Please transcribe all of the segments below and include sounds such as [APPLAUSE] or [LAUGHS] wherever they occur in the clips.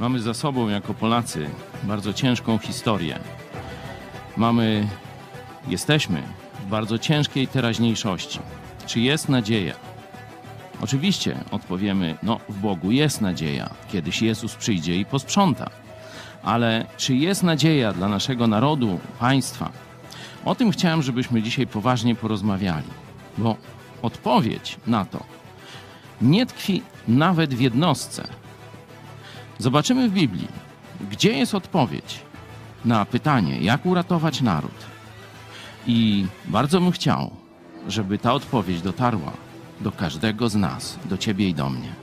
Mamy za sobą jako Polacy bardzo ciężką historię. Mamy, jesteśmy w bardzo ciężkiej teraźniejszości. Czy jest nadzieja? Oczywiście odpowiemy, no w Bogu jest nadzieja. Kiedyś Jezus przyjdzie i posprząta. Ale czy jest nadzieja dla naszego narodu, państwa? O tym chciałem, żebyśmy dzisiaj poważnie porozmawiali, bo odpowiedź na to nie tkwi nawet w jednostce, Zobaczymy w Biblii, gdzie jest odpowiedź na pytanie, jak uratować naród. I bardzo bym chciał, żeby ta odpowiedź dotarła do każdego z nas, do ciebie i do mnie.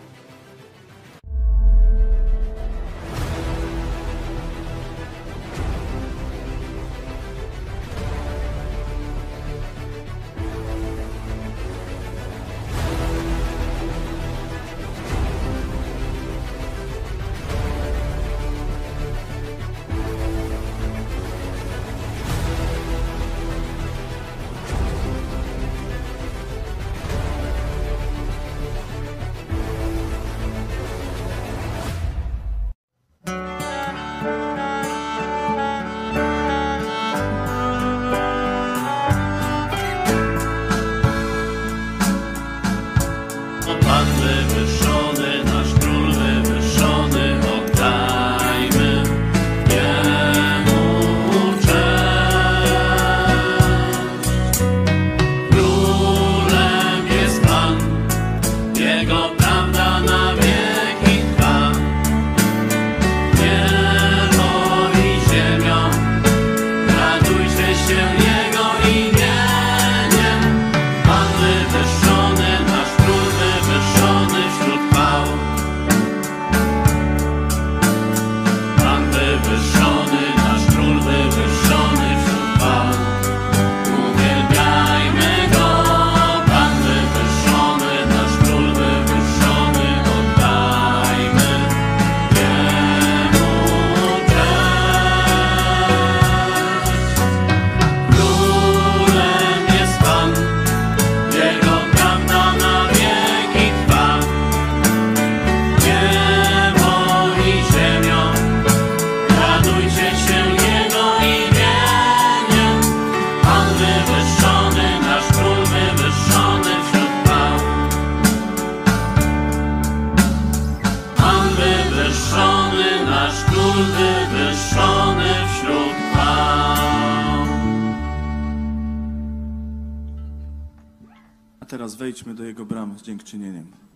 czynieniem.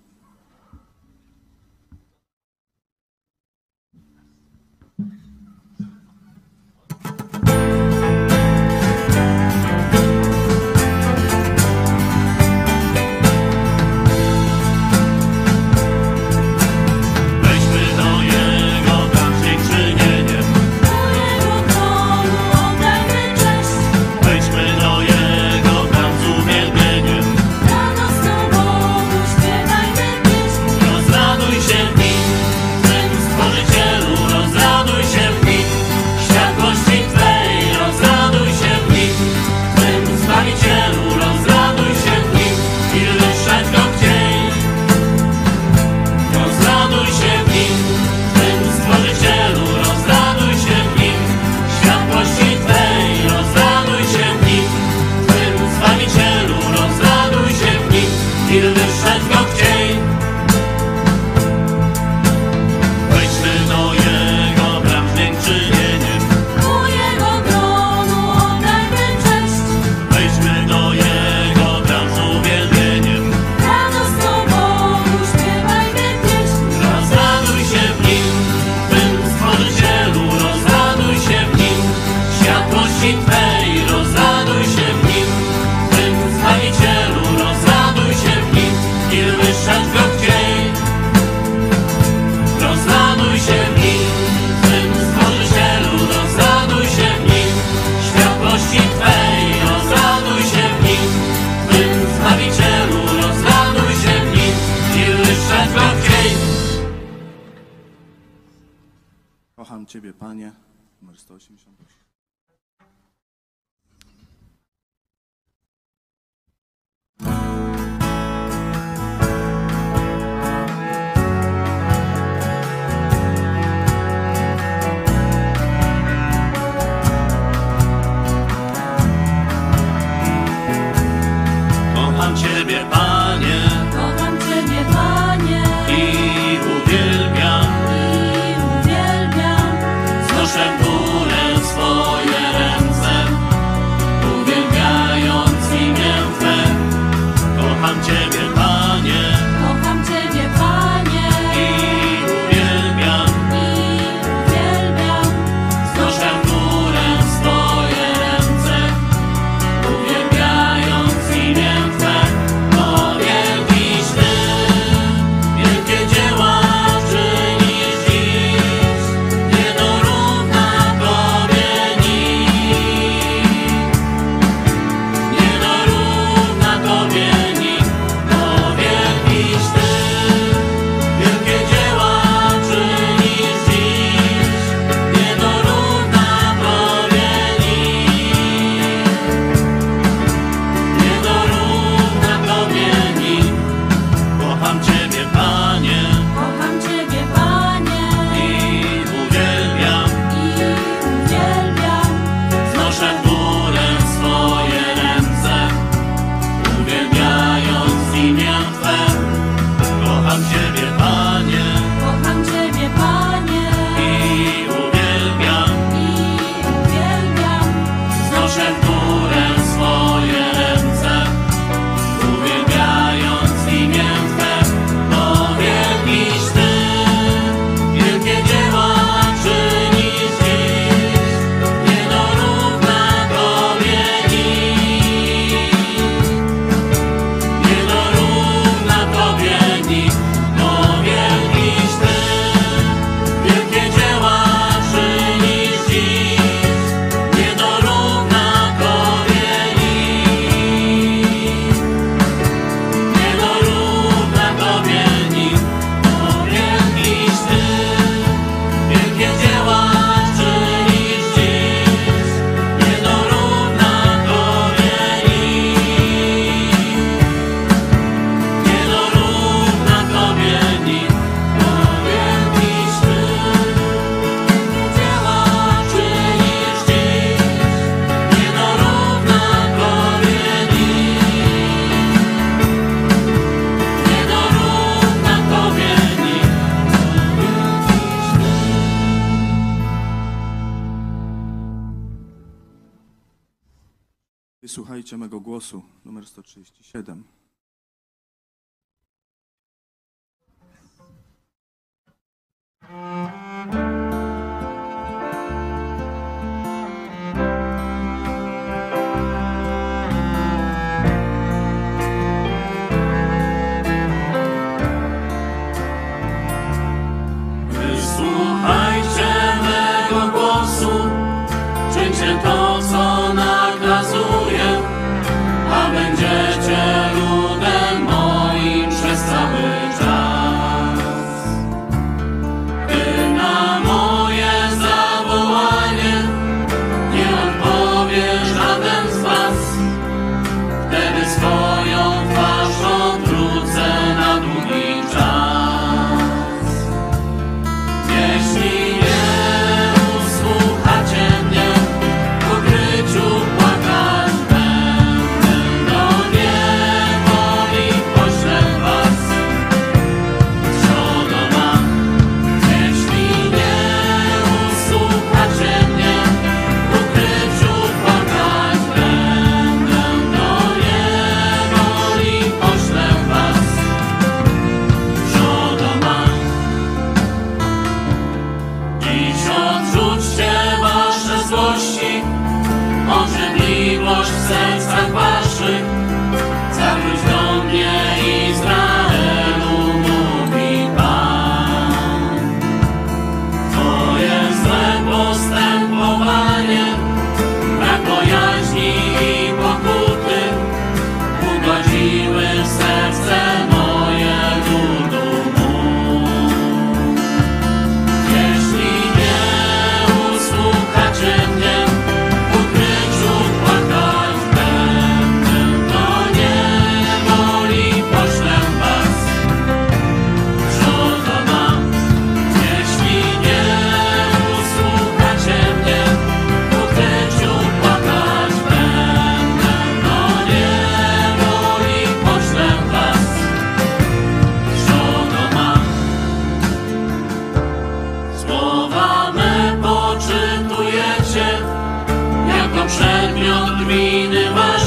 Wysłuchajcie mego głosu, numer 137. Wysłuchajcie Słowa me poczytujecie jako przedmiot winy waszej.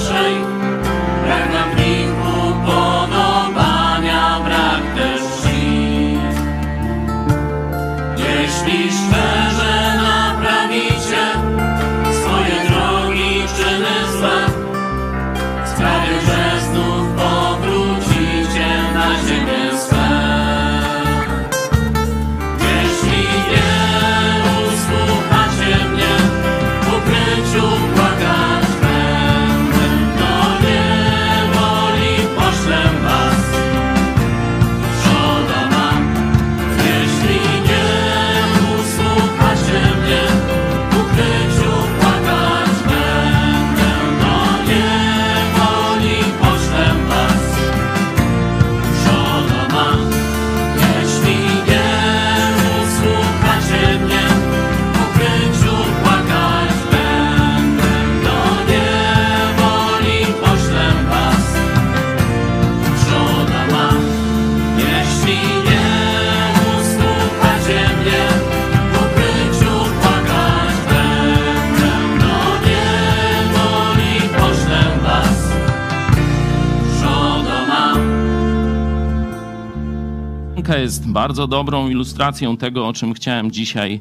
Bardzo dobrą ilustracją tego, o czym chciałem dzisiaj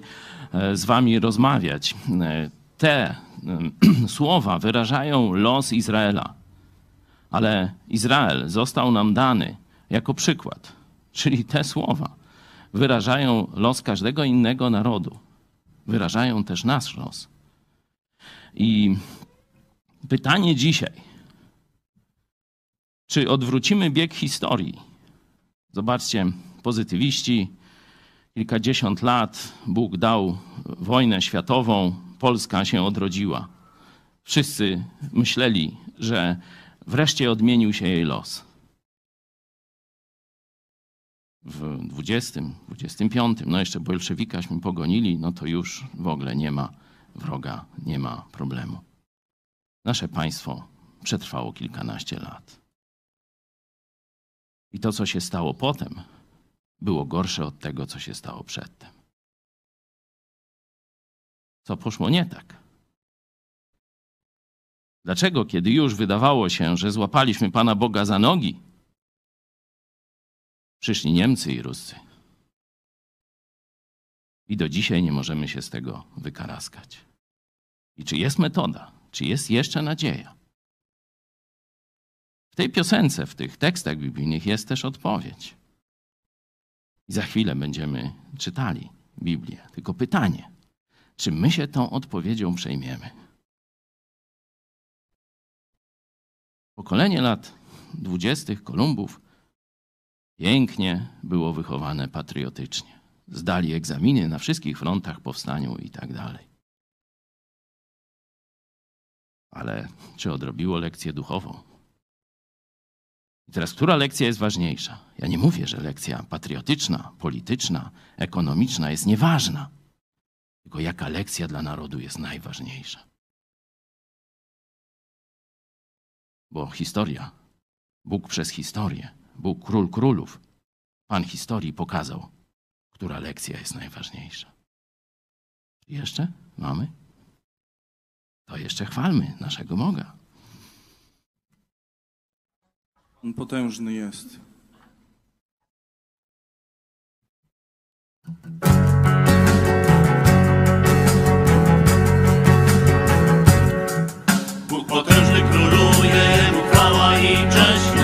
e, z wami rozmawiać. E, Te e, [CLEARS THROAT] słowa wyrażają los Izraela, ale Izrael został nam dany jako przykład, czyli te słowa wyrażają los każdego innego narodu, wyrażają też nasz los. I pytanie dzisiaj, czy odwrócimy bieg historii? Zobaczcie, pozytywiści, kilkadziesiąt lat Bóg dał wojnę światową, Polska się odrodziła. Wszyscy myśleli, że wreszcie odmienił się jej los. W 20, 25, no jeszcze bolszewikaśmy pogonili, no to już w ogóle nie ma wroga, nie ma problemu. Nasze państwo przetrwało kilkanaście lat. I to, co się stało potem, było gorsze od tego, co się stało przedtem. Co poszło nie tak? Dlaczego, kiedy już wydawało się, że złapaliśmy Pana Boga za nogi, przyszli Niemcy i Ruscy? I do dzisiaj nie możemy się z tego wykaraskać. I czy jest metoda? Czy jest jeszcze nadzieja? W tej piosence, w tych tekstach biblijnych jest też odpowiedź. I za chwilę będziemy czytali Biblię. Tylko pytanie, czy my się tą odpowiedzią przejmiemy? Pokolenie lat dwudziestych Kolumbów pięknie było wychowane patriotycznie. Zdali egzaminy na wszystkich frontach powstaniu i tak dalej. Ale czy odrobiło lekcję duchową? I teraz, która lekcja jest ważniejsza? Ja nie mówię, że lekcja patriotyczna, polityczna, ekonomiczna jest nieważna. Tylko jaka lekcja dla narodu jest najważniejsza? Bo historia, Bóg przez historię, Bóg król królów, Pan historii pokazał, która lekcja jest najważniejsza. Jeszcze mamy? To jeszcze chwalmy naszego Boga. On potężny jest. Bóg potężny króluje, Mu chwała i cześć.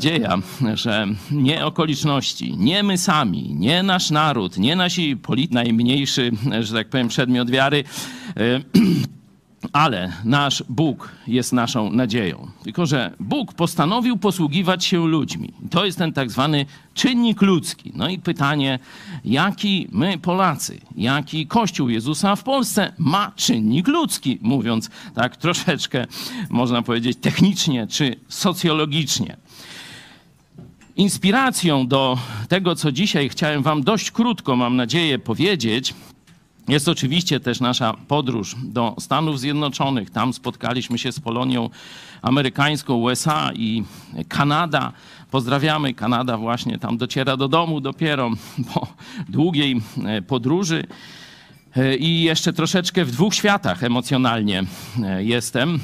Nadzieja, że nie okoliczności, nie my sami, nie nasz naród, nie nasi polit najmniejszy, że tak powiem, przedmiot wiary, e, [CLEARS THROAT] ale nasz Bóg jest naszą nadzieją. Tylko, że Bóg postanowił posługiwać się ludźmi. To jest ten tak zwany czynnik ludzki. No i pytanie, jaki my Polacy, jaki Kościół Jezusa w Polsce ma czynnik ludzki, mówiąc tak troszeczkę, można powiedzieć, technicznie czy socjologicznie. Inspiracją do tego, co dzisiaj chciałem Wam dość krótko, mam nadzieję, powiedzieć, jest oczywiście też nasza podróż do Stanów Zjednoczonych. Tam spotkaliśmy się z Polonią amerykańską, USA i Kanada. Pozdrawiamy. Kanada właśnie tam dociera do domu dopiero po długiej e, podróży. E, I jeszcze troszeczkę w dwóch światach emocjonalnie e, jestem.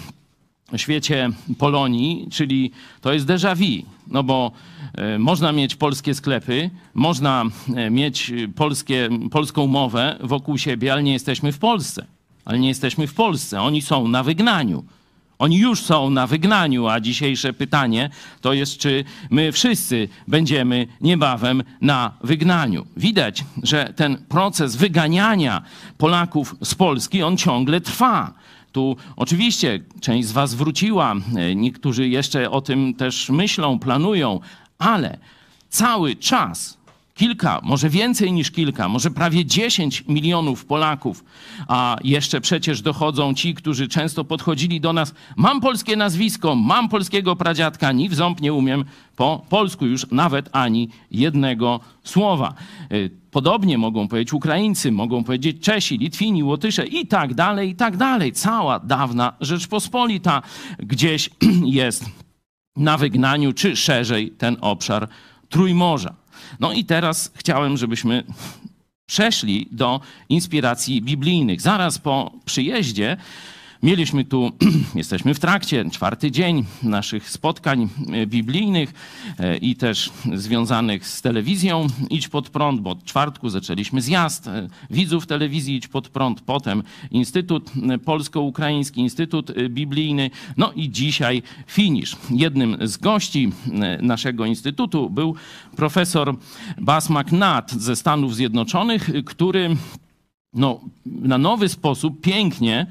Świecie Polonii, czyli to jest déjà vu, no bo e, można mieć polskie sklepy, można e, mieć polskie, polską mowę wokół siebie, ale nie jesteśmy w Polsce. Ale nie jesteśmy w Polsce. Oni są na wygnaniu. Oni już są na wygnaniu, a dzisiejsze pytanie to jest, czy my wszyscy będziemy niebawem na wygnaniu. Widać, że ten proces wyganiania Polaków z Polski, on ciągle trwa. Tu. Oczywiście część z Was wróciła, e, niektórzy jeszcze o tym też myślą, planują, ale cały czas kilka, może więcej niż kilka, może prawie 10 milionów Polaków, a jeszcze przecież dochodzą ci, którzy często podchodzili do nas, mam polskie nazwisko, mam polskiego pradziadka, ni w ząb nie umiem po polsku już nawet ani jednego słowa. Y, Podobnie mogą powiedzieć Ukraińcy, mogą powiedzieć Czesi, Litwini, Łotysze i tak dalej, i tak dalej. Cała dawna Rzeczpospolita gdzieś [CLEARS THROAT] jest na wygnaniu, czy szerzej ten obszar Trójmorza. No i teraz chciałem, żebyśmy przeszli do inspiracji biblijnych. Zaraz po przyjeździe mieliśmy tu, [CLEARS THROAT] jesteśmy w trakcie, czwarty dzień naszych spotkań e, biblijnych e, i też związanych z telewizją Idź Pod Prąd, bo od czwartku zaczęliśmy zjazd e, widzów telewizji Idź Pod Prąd, potem Instytut Polsko-Ukraiński, Instytut Biblijny, no i dzisiaj finisz. Jednym z gości naszego instytutu był profesor Bas McNatt ze Stanów Zjednoczonych, który no, na nowy sposób pięknie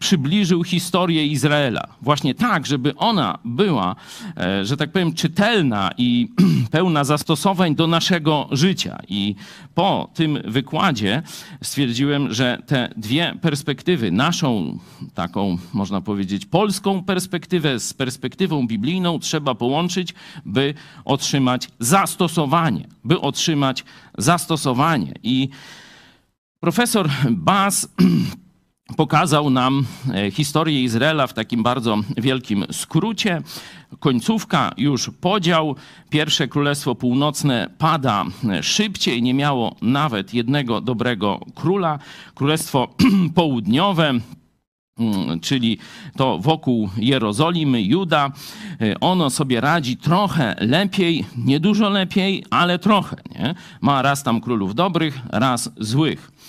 przybliżył historię Izraela. Właśnie tak, żeby ona była, e, że tak powiem, czytelna i [CLEARS THROAT] pełna zastosowań do naszego życia. I po tym wykładzie stwierdziłem, że te dwie perspektywy, naszą taką, można powiedzieć, polską perspektywę z perspektywą biblijną, trzeba połączyć, by otrzymać zastosowanie, by otrzymać zastosowanie. I profesor Bas [CLEARS THROAT] pokazał nam e, historię Izraela w takim bardzo wielkim skrócie. Końcówka, już podział. Pierwsze Królestwo Północne pada e, szybciej, nie miało nawet jednego dobrego króla. Królestwo [CLEARS THROAT] Południowe mm, czyli to wokół Jerozolimy, Juda, e, ono sobie radzi trochę lepiej, nie dużo lepiej, ale trochę. Nie? Ma raz tam królów dobrych, raz złych.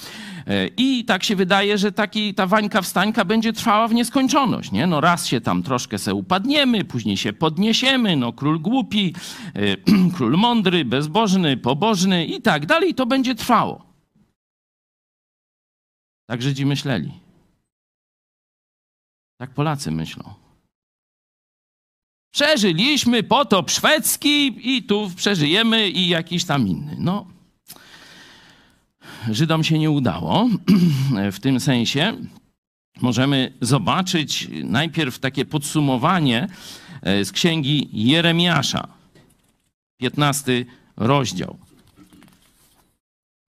I tak się wydaje, że taki, ta wańka wstańka będzie trwała w nieskończoność. Nie? No raz się tam troszkę se upadniemy, później się podniesiemy, no król głupi, e, [CLEARS THROAT] król mądry, bezbożny, pobożny i tak dalej. To będzie trwało. Tak Żydzi myśleli. Tak Polacy myślą. Przeżyliśmy potop szwedzki i tu przeżyjemy i jakiś tam inny. No, Żydom się nie udało. [CLEARS THROAT] W tym sensie możemy zobaczyć najpierw takie podsumowanie e, z księgi Jeremiasza, 15 rozdział.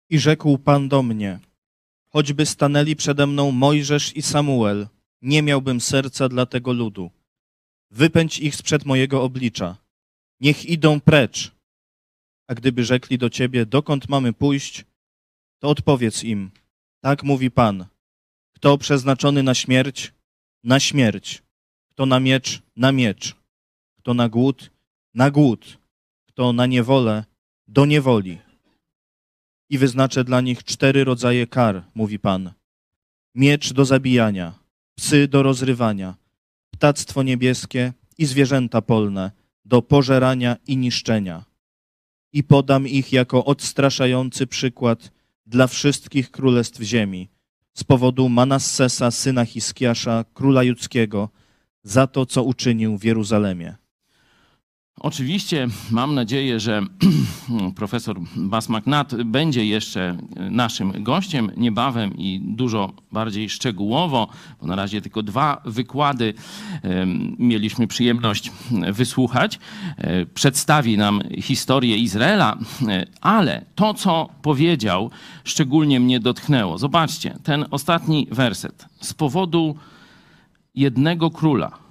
I rzekł Pan do mnie: Choćby stanęli przede mną Mojżesz i Samuel, nie miałbym serca dla tego ludu. Wypędź ich sprzed mojego oblicza. Niech idą precz. A gdyby rzekli do ciebie, dokąd mamy pójść, to odpowiedz im, tak mówi Pan, kto przeznaczony na śmierć, na śmierć, kto na miecz, na miecz, kto na głód, na głód, kto na niewolę, do niewoli. I wyznaczę dla nich cztery rodzaje kar, mówi Pan. Miecz do zabijania, psy do rozrywania, ptactwo niebieskie i zwierzęta polne do pożerania i niszczenia. I podam ich jako odstraszający przykład dla wszystkich królestw ziemi, z powodu Manassesa, syna Hiskiasza, króla judzkiego, za to, co uczynił w Jeruzalemie. Oczywiście mam nadzieję, że [CLEARS THROAT] profesor Bas będzie jeszcze naszym gościem niebawem i dużo bardziej szczegółowo, bo na razie tylko dwa wykłady mieliśmy przyjemność wysłuchać. E, przedstawi nam historię Izraela, e, ale to, co powiedział, szczególnie mnie dotknęło. Zobaczcie, ten ostatni werset. Z powodu jednego króla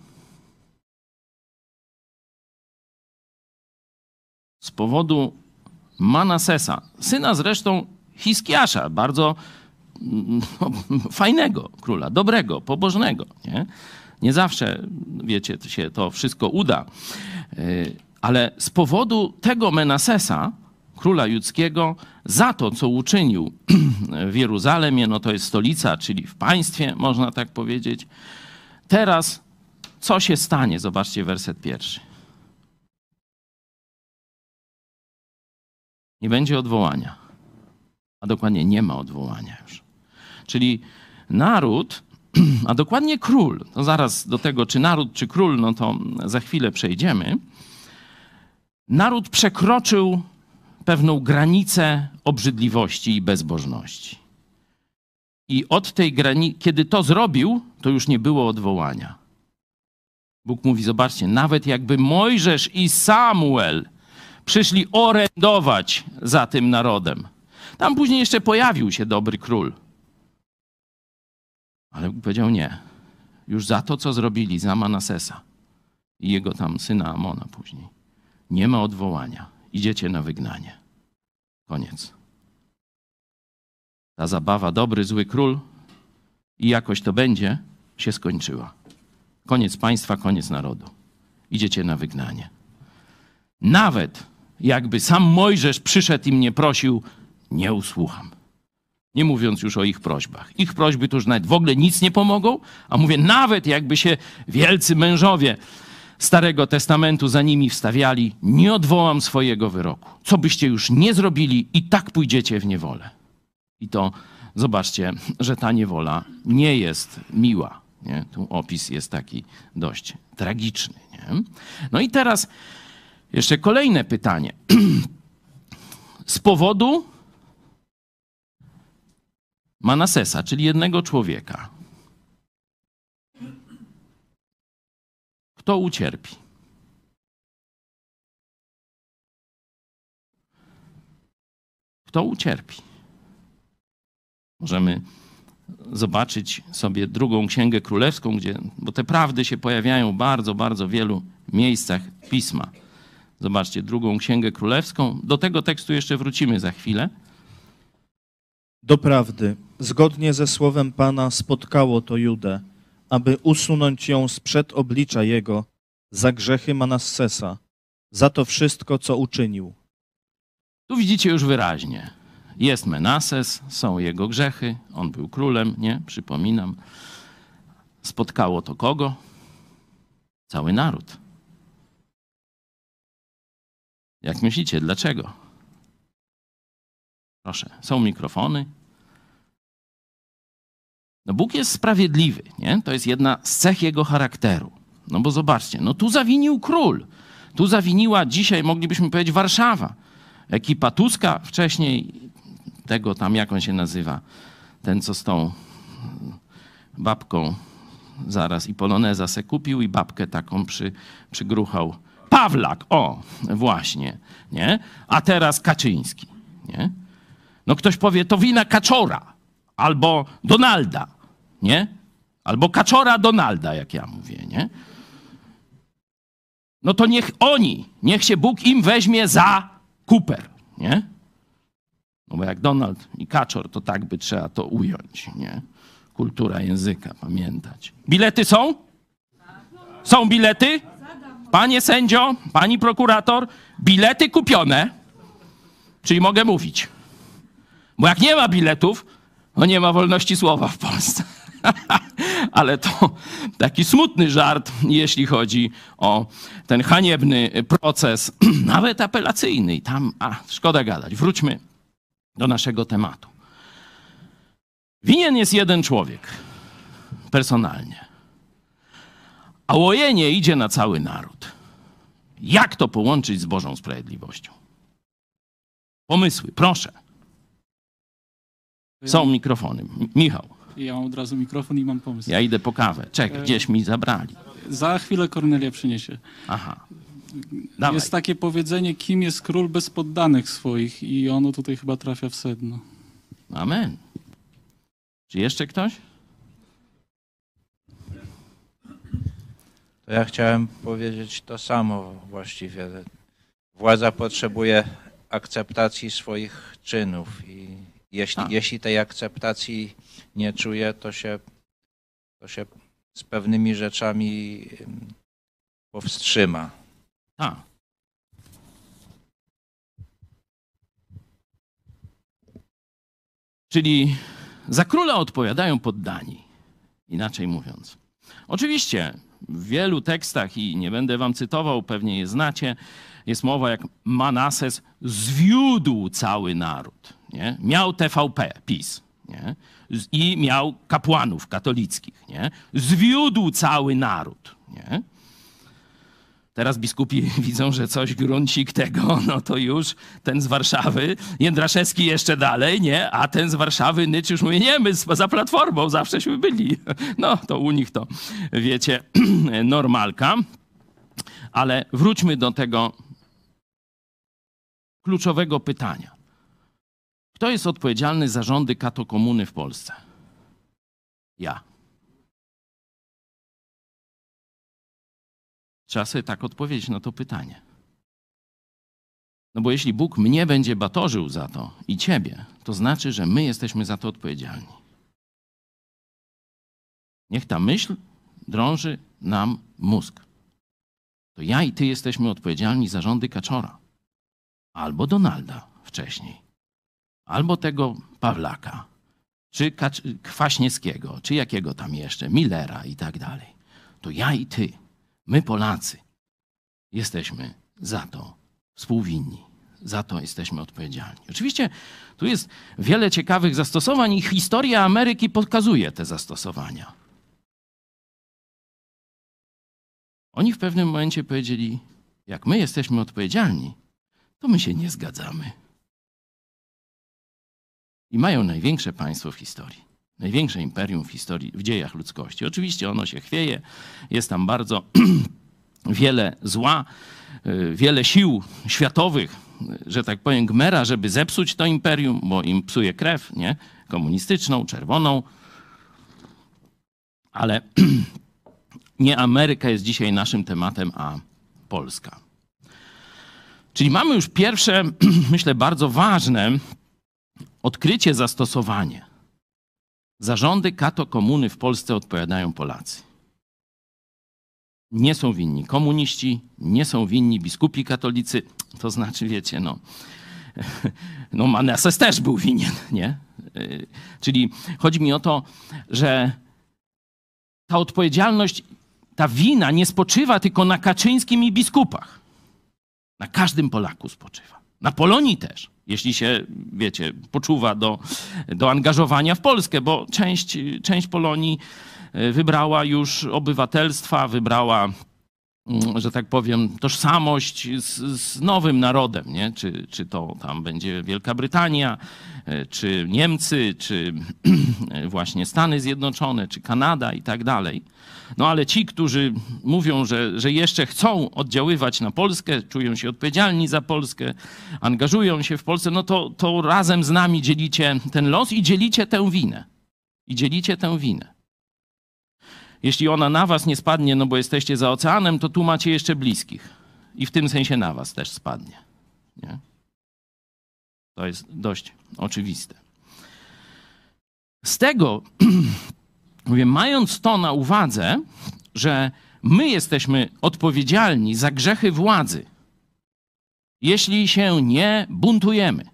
z powodu Manasesa, syna zresztą Hiskiasza, bardzo no, [LAUGHS] fajnego króla, dobrego, pobożnego. Nie? nie zawsze, wiecie, się to wszystko uda. Y, Ale z powodu tego Menasesa, króla judzkiego, za to, co uczynił [CLEARS THROAT] w Jeruzalemie, no to jest stolica, czyli w państwie, można tak powiedzieć, teraz co się stanie? Zobaczcie werset pierwszy. Nie będzie odwołania. A dokładnie nie ma odwołania już. Czyli naród, [CLEARS THROAT] a dokładnie król, to zaraz do tego, czy naród, czy król, no to za chwilę przejdziemy. Naród przekroczył pewną granicę obrzydliwości i bezbożności. I od tej granicy, kiedy to zrobił, to już nie było odwołania. Bóg mówi: Zobaczcie, nawet jakby Mojżesz i Samuel przyszli orędować za tym narodem. Tam później jeszcze pojawił się dobry król. Ale Bóg powiedział nie. Już za to, co zrobili za Manasesa i jego tam syna Amona później. Nie ma odwołania. Idziecie na wygnanie. Koniec. Ta zabawa dobry, zły król i jakoś to będzie, się skończyła. Koniec państwa, koniec narodu. Idziecie na wygnanie. Nawet jakby sam Mojżesz przyszedł i mnie prosił, nie usłucham. Nie mówiąc już o ich prośbach. Ich prośby to już nawet w ogóle nic nie pomogą, a mówię, nawet jakby się wielcy mężowie Starego Testamentu za nimi wstawiali, nie odwołam swojego wyroku. Co byście już nie zrobili, i tak pójdziecie w niewolę. I to zobaczcie, że ta niewola nie jest miła. Nie? Tu opis jest taki dość tragiczny. Nie? No i teraz jeszcze kolejne pytanie. [CLEARS THROAT] Z powodu Manasesa, czyli jednego człowieka. Kto ucierpi? Kto ucierpi? Możemy zobaczyć sobie drugą księgę królewską, gdzie, bo te prawdy się pojawiają w bardzo, bardzo wielu miejscach pisma. Zobaczcie, drugą księgę królewską. Do tego tekstu jeszcze wrócimy za chwilę. Doprawdy, zgodnie ze słowem Pana spotkało to Judę, aby usunąć ją sprzed oblicza Jego za grzechy Manassesa, za to wszystko, co uczynił. Tu widzicie już wyraźnie. Jest Menases, są jego grzechy, on był królem, nie? Przypominam. Spotkało to kogo? Cały naród. Jak myślicie, dlaczego? Proszę, są mikrofony. No Bóg jest sprawiedliwy, nie? To jest jedna z cech jego charakteru. No bo zobaczcie, no tu zawinił król. Tu zawiniła dzisiaj, moglibyśmy powiedzieć, Warszawa. Ekipa Tuska wcześniej, tego tam, jak on się nazywa, ten, co z tą babką zaraz i poloneza se kupił i babkę taką przy, przygruchał. Pawlak, o, właśnie, nie? A teraz Kaczyński, nie? No ktoś powie, to wina Kaczora albo Donalda, nie? Albo Kaczora Donalda, jak ja mówię, nie? No to niech oni, niech się Bóg im weźmie za kuper, nie? No bo jak Donald i Kaczor, to tak by trzeba to ująć, nie? Kultura języka, pamiętać. Bilety są? Są bilety? Panie sędzio, pani prokurator, bilety kupione, czyli mogę mówić. Bo jak nie ma biletów, no nie ma wolności słowa w Polsce. [LAUGHS] Ale to taki smutny żart, jeśli chodzi o ten haniebny proces, [CLEARS THROAT] nawet apelacyjny. I tam, a szkoda gadać. Wróćmy do naszego tematu. Winien jest jeden człowiek, personalnie. A łojenie idzie na cały naród. Jak to połączyć z Bożą sprawiedliwością? Pomysły, proszę. Są mikrofony. Michał, Ja mam od razu mikrofon i mam pomysł. ja idę po kawę. Czek, gdzieś mi zabrali. Za chwilę Kornelia przyniesie. Aha. Dawaj. Jest takie powiedzenie, kim jest król bez poddanych swoich i ono tutaj chyba trafia w sedno. Amen. Czy jeszcze ktoś? To ja chciałem powiedzieć to samo właściwie. Władza potrzebuje akceptacji swoich czynów i, jeśli, Tak. jeśli tej akceptacji nie czuje, to się, to się z pewnymi rzeczami ym, powstrzyma. Tak. Czyli za króla odpowiadają poddani. Inaczej mówiąc. Oczywiście w wielu tekstach, i nie będę wam cytował, pewnie je znacie, jest mowa jak Manases zwiódł cały naród. Nie? Miał TVP, PiS. Nie? I miał kapłanów katolickich. Nie? Zwiódł cały naród. Nie? Teraz biskupi [LAUGHS] widzą, że coś gruncik tego, [LAUGHS] no to już ten z Warszawy, Jędraszewski jeszcze dalej, nie? A ten z Warszawy Nycz już mówi, nie, my za Platformą zawsześmy byli. [LAUGHS] No to u nich to, wiecie, [CLEARS THROAT] normalka. Ale wróćmy do tego kluczowego pytania. Kto jest odpowiedzialny za rządy katokomuny w Polsce? Ja. Trzeba sobie tak odpowiedzieć na to pytanie. No bo jeśli Bóg mnie będzie batorzył za to i ciebie, to znaczy, że my jesteśmy za to odpowiedzialni. Niech ta myśl drąży nam mózg. To ja i ty jesteśmy odpowiedzialni za rządy Kaczora. Albo Donalda wcześniej. Albo tego Pawlaka. Czy Kwaśniewskiego, czy jakiego tam jeszcze, Millera i tak dalej. To ja i ty My, Polacy, jesteśmy za to współwinni. Za to jesteśmy odpowiedzialni. Oczywiście tu jest wiele ciekawych zastosowań i historia Ameryki pokazuje te zastosowania. Oni w pewnym momencie powiedzieli: Jak my jesteśmy odpowiedzialni, to my się nie zgadzamy. I mają największe państwo w historii. Największe imperium w historii, w dziejach ludzkości. Oczywiście ono się chwieje, jest tam bardzo [CLEARS THROAT] wiele zła, y, wiele sił światowych, y, że tak powiem, gmera, żeby zepsuć to imperium, bo im psuje krew, nie? Komunistyczną, czerwoną. Ale [CLEARS THROAT] nie Ameryka jest dzisiaj naszym tematem, a Polska. Czyli mamy już pierwsze, [CLEARS THROAT] myślę, bardzo ważne odkrycie, zastosowanie. Zarządy kato komuny w Polsce odpowiadają Polacy. Nie są winni komuniści, nie są winni biskupi katolicy. To znaczy, wiecie, no, [LAUGHS] no Manases też był winien, nie? Y, Czyli chodzi mi o to, że ta odpowiedzialność, ta wina nie spoczywa tylko na Kaczyńskim i biskupach. Na każdym Polaku spoczywa. Na Polonii też, jeśli się, wiecie, poczuwa do, do angażowania w Polskę, bo część, część Polonii y, wybrała już obywatelstwa, wybrała, że tak powiem, tożsamość z, z nowym narodem, nie? Czy, czy to tam będzie Wielka Brytania, y, czy Niemcy, czy [CLEARS THROAT] właśnie Stany Zjednoczone, czy Kanada i tak dalej. No ale ci, którzy mówią, że, że jeszcze chcą oddziaływać na Polskę, czują się odpowiedzialni za Polskę, angażują się w Polsce, no to, to razem z nami dzielicie ten los i dzielicie tę winę. I dzielicie tę winę. Jeśli ona na was nie spadnie, no bo jesteście za oceanem, to tu macie jeszcze bliskich. I w tym sensie na was też spadnie. Nie? To jest dość oczywiste. Z tego [CLEARS THROAT] Mówię, mając to na uwadze, że my jesteśmy odpowiedzialni za grzechy władzy, jeśli się nie buntujemy,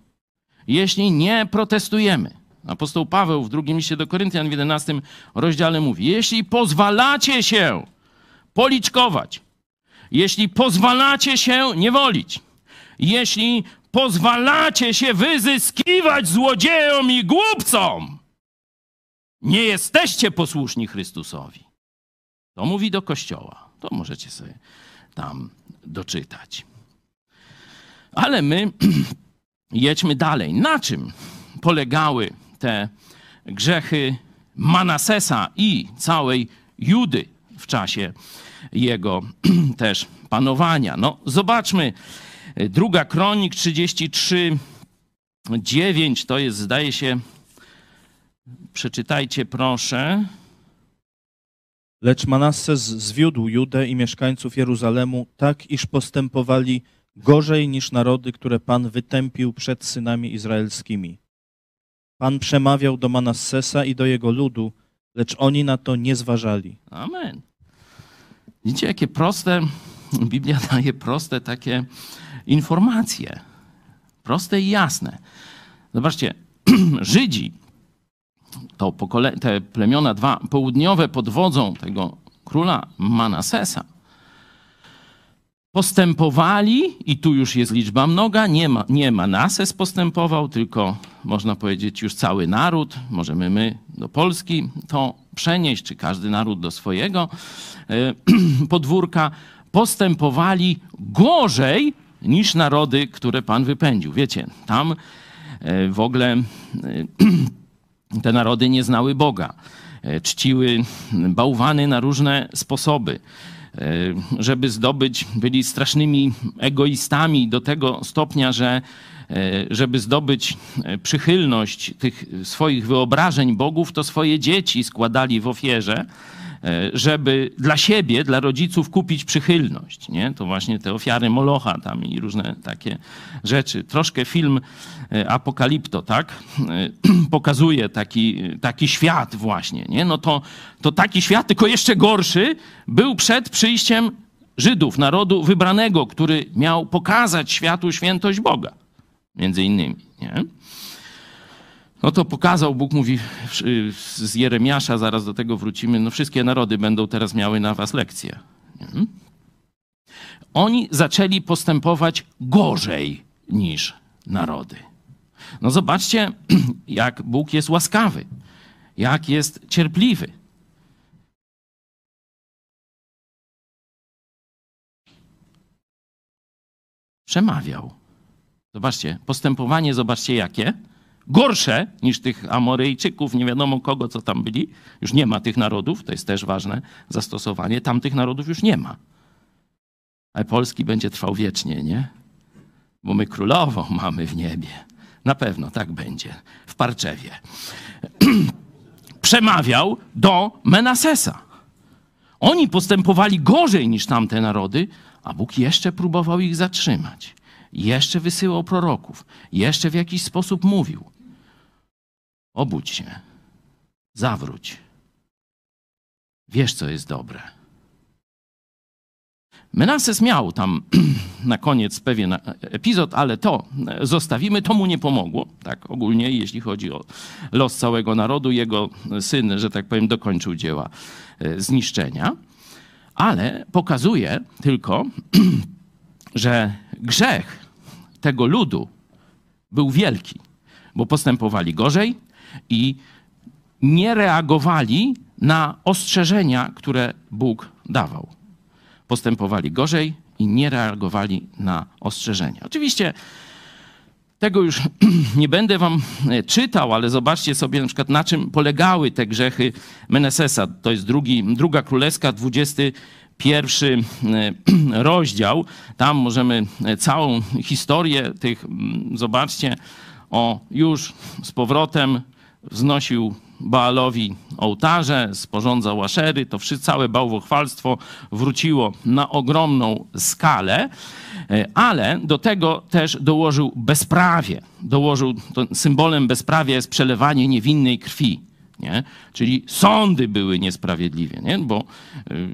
jeśli nie protestujemy. Apostoł Paweł w drugim liście do Koryntian w 11 rozdziale mówi: Jeśli pozwalacie się policzkować, jeśli pozwalacie się niewolić, jeśli pozwalacie się wyzyskiwać złodziejom i głupcom, nie jesteście posłuszni Chrystusowi. To mówi do Kościoła. To możecie sobie tam doczytać. Ale my [CLEARS THROAT] jedźmy dalej. Na czym polegały te grzechy Manasesa i całej Judy w czasie jego [CLEARS THROAT] też panowania? No, zobaczmy. Druga Kronik 33, 9 to jest, zdaje się, Przeczytajcie proszę. Lecz Manasses zwiódł Judę i mieszkańców Jeruzalemu tak, iż postępowali gorzej niż narody, które Pan wytępił przed synami izraelskimi. Pan przemawiał do Manassesa i do jego ludu, lecz oni na to nie zważali. Amen. Widzicie, jakie proste, Biblia daje proste takie informacje. Proste i jasne. Zobaczcie, [CLEARS THROAT] Żydzi, to pokole- te plemiona dwa południowe pod wodzą tego króla Manasesa, postępowali, i tu już jest liczba mnoga, nie, ma, nie Manases postępował, tylko można powiedzieć już cały naród, możemy my do Polski to przenieść, czy każdy naród do swojego e, [CLEARS THROAT] podwórka, postępowali gorzej niż narody, które Pan wypędził. Wiecie, tam e, w ogóle e, [CLEARS THROAT] te narody nie znały Boga. Czciły bałwany na różne sposoby. E, Żeby zdobyć, byli strasznymi egoistami do tego stopnia, że e, żeby zdobyć e, przychylność tych swoich wyobrażeń bogów, to swoje dzieci składali w ofierze, żeby dla siebie, dla rodziców kupić przychylność. Nie? To właśnie te ofiary Molocha tam i różne takie rzeczy. Troszkę film e, Apokalipto, tak? E, [CLEARS THROAT] Pokazuje taki, taki świat właśnie. Nie? No to, to taki świat, tylko jeszcze gorszy, był przed przyjściem Żydów, narodu wybranego, który miał pokazać światu świętość Boga. Między innymi. Nie? No to pokazał, Bóg mówi z Jeremiasza, zaraz do tego wrócimy, no wszystkie narody będą teraz miały na was lekcje. Nie? Oni zaczęli postępować gorzej niż narody. No zobaczcie, [CLEARS THROAT] jak Bóg jest łaskawy, jak jest cierpliwy. Przemawiał. Zobaczcie, postępowanie, zobaczcie jakie. Gorsze niż tych Amoryjczyków, nie wiadomo kogo, co tam byli. Już nie ma tych narodów, to jest też ważne zastosowanie. Tamtych narodów już nie ma. Ale Polski będzie trwał wiecznie, nie? Bo my królową mamy w niebie. Na pewno tak będzie. W Parczewie. [CLEARS THROAT] Przemawiał do Menasesa. Oni postępowali gorzej niż tamte narody, a Bóg jeszcze próbował ich zatrzymać. Jeszcze wysyłał proroków, jeszcze w jakiś sposób mówił: Obudź się, zawróć. Wiesz, co jest dobre. Menases miał tam [CLEARS THROAT] na koniec pewien epizod, ale to zostawimy, to mu nie pomogło, tak ogólnie, jeśli chodzi o los całego narodu. Jego syn, że tak powiem, dokończył dzieła e, zniszczenia, ale pokazuje tylko, [CLEARS THROAT] że grzech tego ludu był wielki, bo postępowali gorzej i nie reagowali na ostrzeżenia, które Bóg dawał. Postępowali gorzej i nie reagowali na ostrzeżenia. Oczywiście tego już [CLEARS THROAT] nie będę wam e, czytał, ale zobaczcie sobie na przykład na czym polegały te grzechy Menesesa. To jest drugi, druga królewska, 21 e, [CLEARS THROAT] rozdział. Tam możemy e, całą historię tych, zobaczcie, o już z powrotem wznosił Baalowi ołtarze, sporządzał aszery, to wszystko, całe bałwochwalstwo wróciło na ogromną skalę, e, ale do tego też dołożył bezprawie. Dołożył, symbolem bezprawia jest przelewanie niewinnej krwi. Nie? Czyli sądy były niesprawiedliwie, nie? bo y,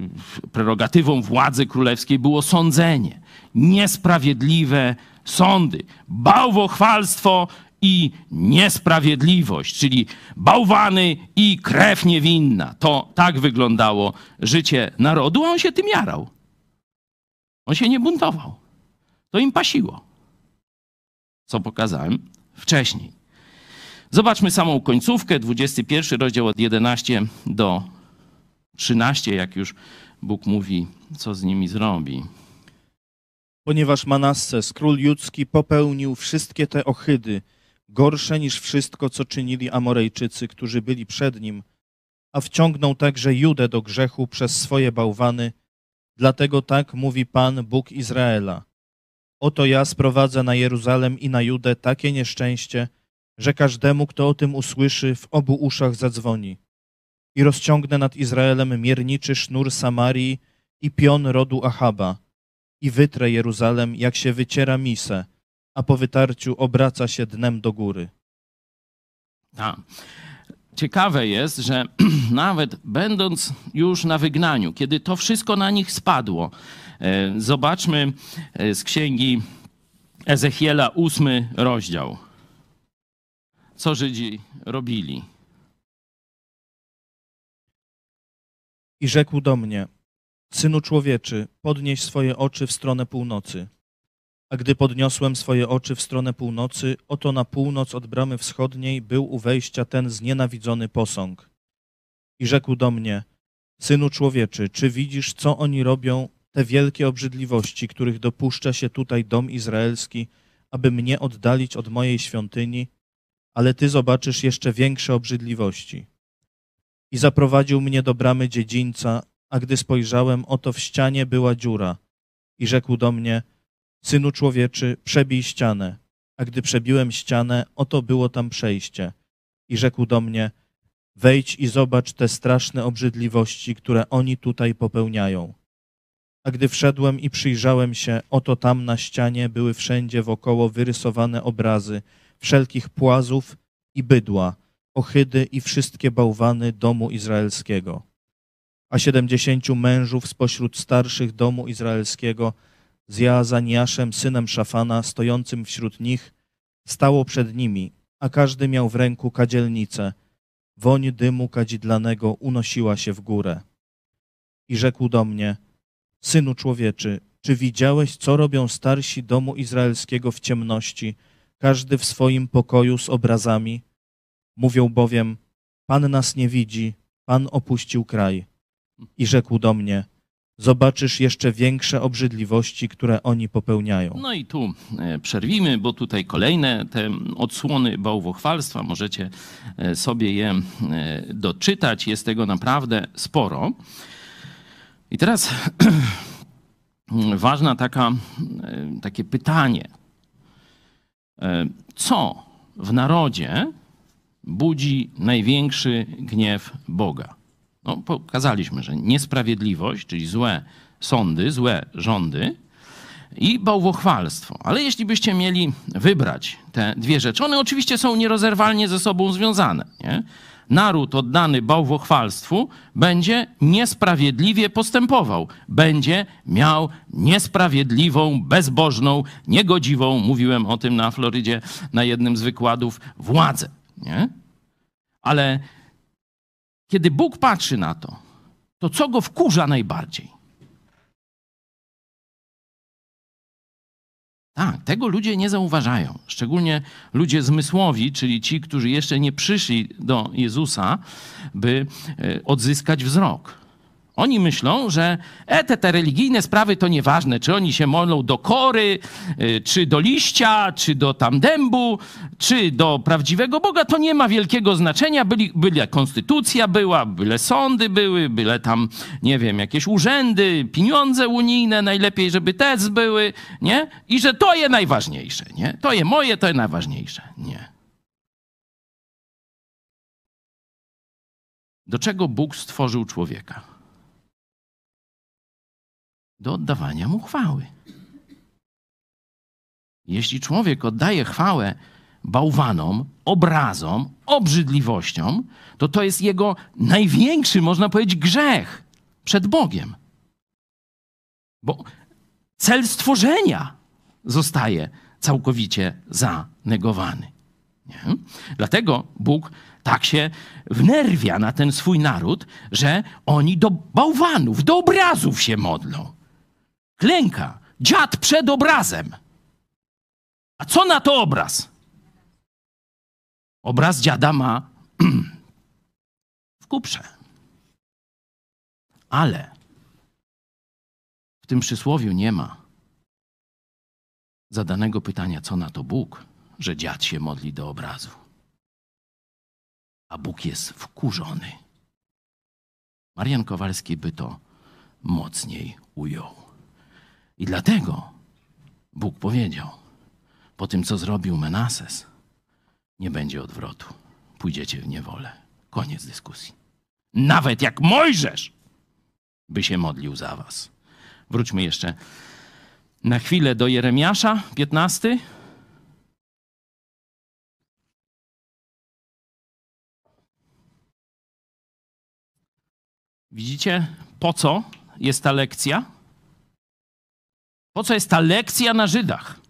prerogatywą władzy królewskiej było sądzenie. Niesprawiedliwe sądy, bałwochwalstwo i niesprawiedliwość, czyli bałwany i krew niewinna. To tak wyglądało życie narodu, a on się tym jarał. On się nie buntował. To im pasiło. Co pokazałem wcześniej. Zobaczmy samą końcówkę, 21 rozdział od 11 do 13, jak już Bóg mówi, co z nimi zrobi. Ponieważ Manasses, król judzki, popełnił wszystkie te ohydy, gorsze niż wszystko, co czynili Amorejczycy, którzy byli przed nim, a wciągnął także Judę do grzechu przez swoje bałwany. Dlatego tak mówi Pan, Bóg Izraela. Oto ja sprowadzę na Jeruzalem i na Judę takie nieszczęście, że każdemu, kto o tym usłyszy, w obu uszach zadzwoni. I rozciągnę nad Izraelem mierniczy sznur Samarii i pion rodu Achaba i wytrę Jeruzalem, jak się wyciera misę, a po wytarciu obraca się dnem do góry. Tak. Ciekawe jest, że [CLEARS THROAT] nawet będąc już na wygnaniu, kiedy to wszystko na nich spadło, e, zobaczmy e, z księgi Ezechiela, ósmy rozdział. Co Żydzi robili? I rzekł do mnie, Synu człowieczy, podnieś swoje oczy w stronę północy. A gdy podniosłem swoje oczy w stronę północy, oto na północ od bramy wschodniej był u wejścia ten znienawidzony posąg. I rzekł do mnie, Synu człowieczy, czy widzisz, co oni robią, te wielkie obrzydliwości, których dopuszcza się tutaj dom izraelski, aby mnie oddalić od mojej świątyni, ale ty zobaczysz jeszcze większe obrzydliwości. I zaprowadził mnie do bramy dziedzińca, a gdy spojrzałem, oto w ścianie była dziura. I rzekł do mnie, Synu człowieczy, przebij ścianę. A gdy przebiłem ścianę, oto było tam przejście. I rzekł do mnie, wejdź i zobacz te straszne obrzydliwości, które oni tutaj popełniają. A gdy wszedłem i przyjrzałem się, oto tam na ścianie były wszędzie wokoło wyrysowane obrazy wszelkich płazów i bydła, ohydy i wszystkie bałwany domu izraelskiego. A siedemdziesięciu mężów spośród starszych domu izraelskiego z Jaazaniaszem, synem Szafana, stojącym wśród nich, stało przed nimi, a każdy miał w ręku kadzielnicę. Woń dymu kadzidlanego unosiła się w górę. I rzekł do mnie, Synu człowieczy, czy widziałeś, co robią starsi domu izraelskiego w ciemności, każdy w swoim pokoju z obrazami? Mówią bowiem, Pan nas nie widzi, Pan opuścił kraj. I rzekł do mnie, zobaczysz jeszcze większe obrzydliwości, które oni popełniają. No i tu e, przerwimy, bo tutaj kolejne te odsłony bałwochwalstwa, możecie e, sobie je e, doczytać. Jest tego naprawdę sporo. I teraz [CLEARS THROAT] ważna taka, takie pytanie. Co w narodzie budzi największy gniew Boga? No, pokazaliśmy, że niesprawiedliwość, czyli złe sądy, złe rządy i bałwochwalstwo. Ale jeśli byście mieli wybrać te dwie rzeczy, one oczywiście są nierozerwalnie ze sobą związane. Nie? Naród oddany bałwochwalstwu będzie niesprawiedliwie postępował, będzie miał niesprawiedliwą, bezbożną, niegodziwą, mówiłem o tym na Florydzie na jednym z wykładów, władzę. Nie? Ale kiedy Bóg patrzy na to, to co go wkurza najbardziej? Tak, tego ludzie nie zauważają. Szczególnie ludzie zmysłowi, czyli ci, którzy jeszcze nie przyszli do Jezusa, by e, odzyskać wzrok. Oni myślą, że e, te, te religijne sprawy to nieważne, czy oni się modlą do kory, y, czy do liścia, czy do tam dębu, czy do prawdziwego Boga, to nie ma wielkiego znaczenia. Byli, byle konstytucja była, byle sądy były, byle tam, nie wiem, jakieś urzędy, pieniądze unijne, najlepiej, żeby te były, nie? I że to jest najważniejsze, nie? To jest moje, to jest najważniejsze. Nie. Do czego Bóg stworzył człowieka? Do oddawania mu chwały. Jeśli człowiek oddaje chwałę bałwanom, obrazom, obrzydliwościom, to to jest jego największy, można powiedzieć, grzech przed Bogiem. Bo cel stworzenia zostaje całkowicie zanegowany. Nie? Dlatego Bóg tak się wnerwia na ten swój naród, że oni do bałwanów, do obrazów się modlą klęka. Dziad przed obrazem. A co na to obraz? Obraz dziada ma [CLEARS THROAT] w kuprze. Ale w tym przysłowiu nie ma zadanego pytania, co na to Bóg, że dziad się modli do obrazu. A Bóg jest wkurzony. Marian Kowalski by to mocniej ujął. I dlatego Bóg powiedział, po tym co zrobił Menases, nie będzie odwrotu. Pójdziecie w niewolę. Koniec dyskusji. Nawet jak Mojżesz by się modlił za was. Wróćmy jeszcze na chwilę do Jeremiasza 15. Widzicie, po co jest ta lekcja? Po co jest ta lekcja na Żydach?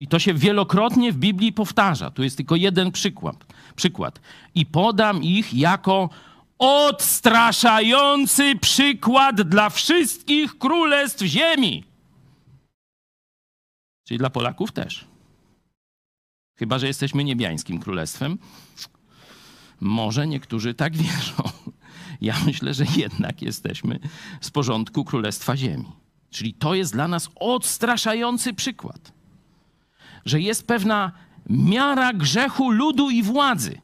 I to się wielokrotnie w Biblii powtarza. Tu jest tylko jeden przykład. przykład. I podam ich jako odstraszający przykład dla wszystkich królestw ziemi. Czyli dla Polaków też. Chyba, że jesteśmy niebiańskim królestwem. Może niektórzy tak [LAUGHS] wierzą. Ja [LAUGHS] myślę, że jednak jesteśmy z porządku Królestwa Ziemi. Czyli to jest dla nas odstraszający przykład, że jest pewna miara grzechu ludu i władzy.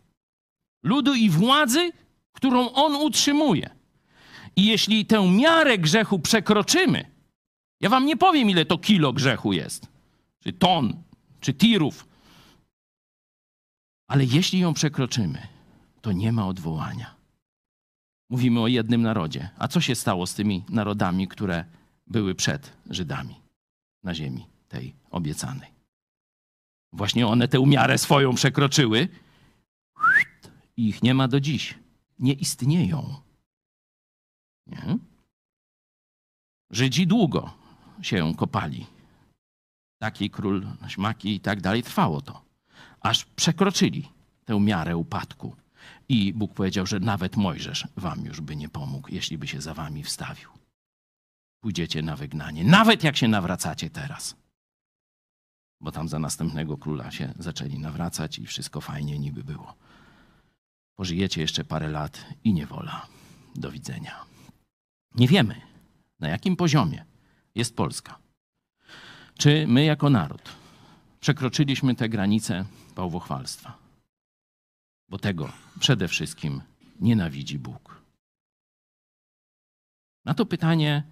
Ludu i władzy, którą on utrzymuje. I jeśli tę miarę grzechu przekroczymy, ja wam nie powiem, ile to kilo grzechu jest, czy ton, czy tirów, ale jeśli ją przekroczymy, to nie ma odwołania. Mówimy o jednym narodzie. A co się stało z tymi narodami, które były przed Żydami na ziemi tej obiecanej? Właśnie one tę miarę swoją przekroczyły i ich nie ma do dziś. Nie istnieją. Nie? Żydzi długo się kopali. Taki król, śmaki i tak dalej. Trwało to. Aż przekroczyli tę miarę upadku. I Bóg powiedział, że nawet Mojżesz wam już by nie pomógł, jeśli by się za wami wstawił. Pójdziecie na wygnanie, nawet jak się nawracacie teraz. Bo tam za następnego króla się zaczęli nawracać i wszystko fajnie niby było. Pożyjecie jeszcze parę lat i niewola. Do widzenia. Nie wiemy, na jakim poziomie jest Polska. Czy my jako naród przekroczyliśmy te granice bałwochwalstwa? Bo tego przede wszystkim nienawidzi Bóg. Na to pytanie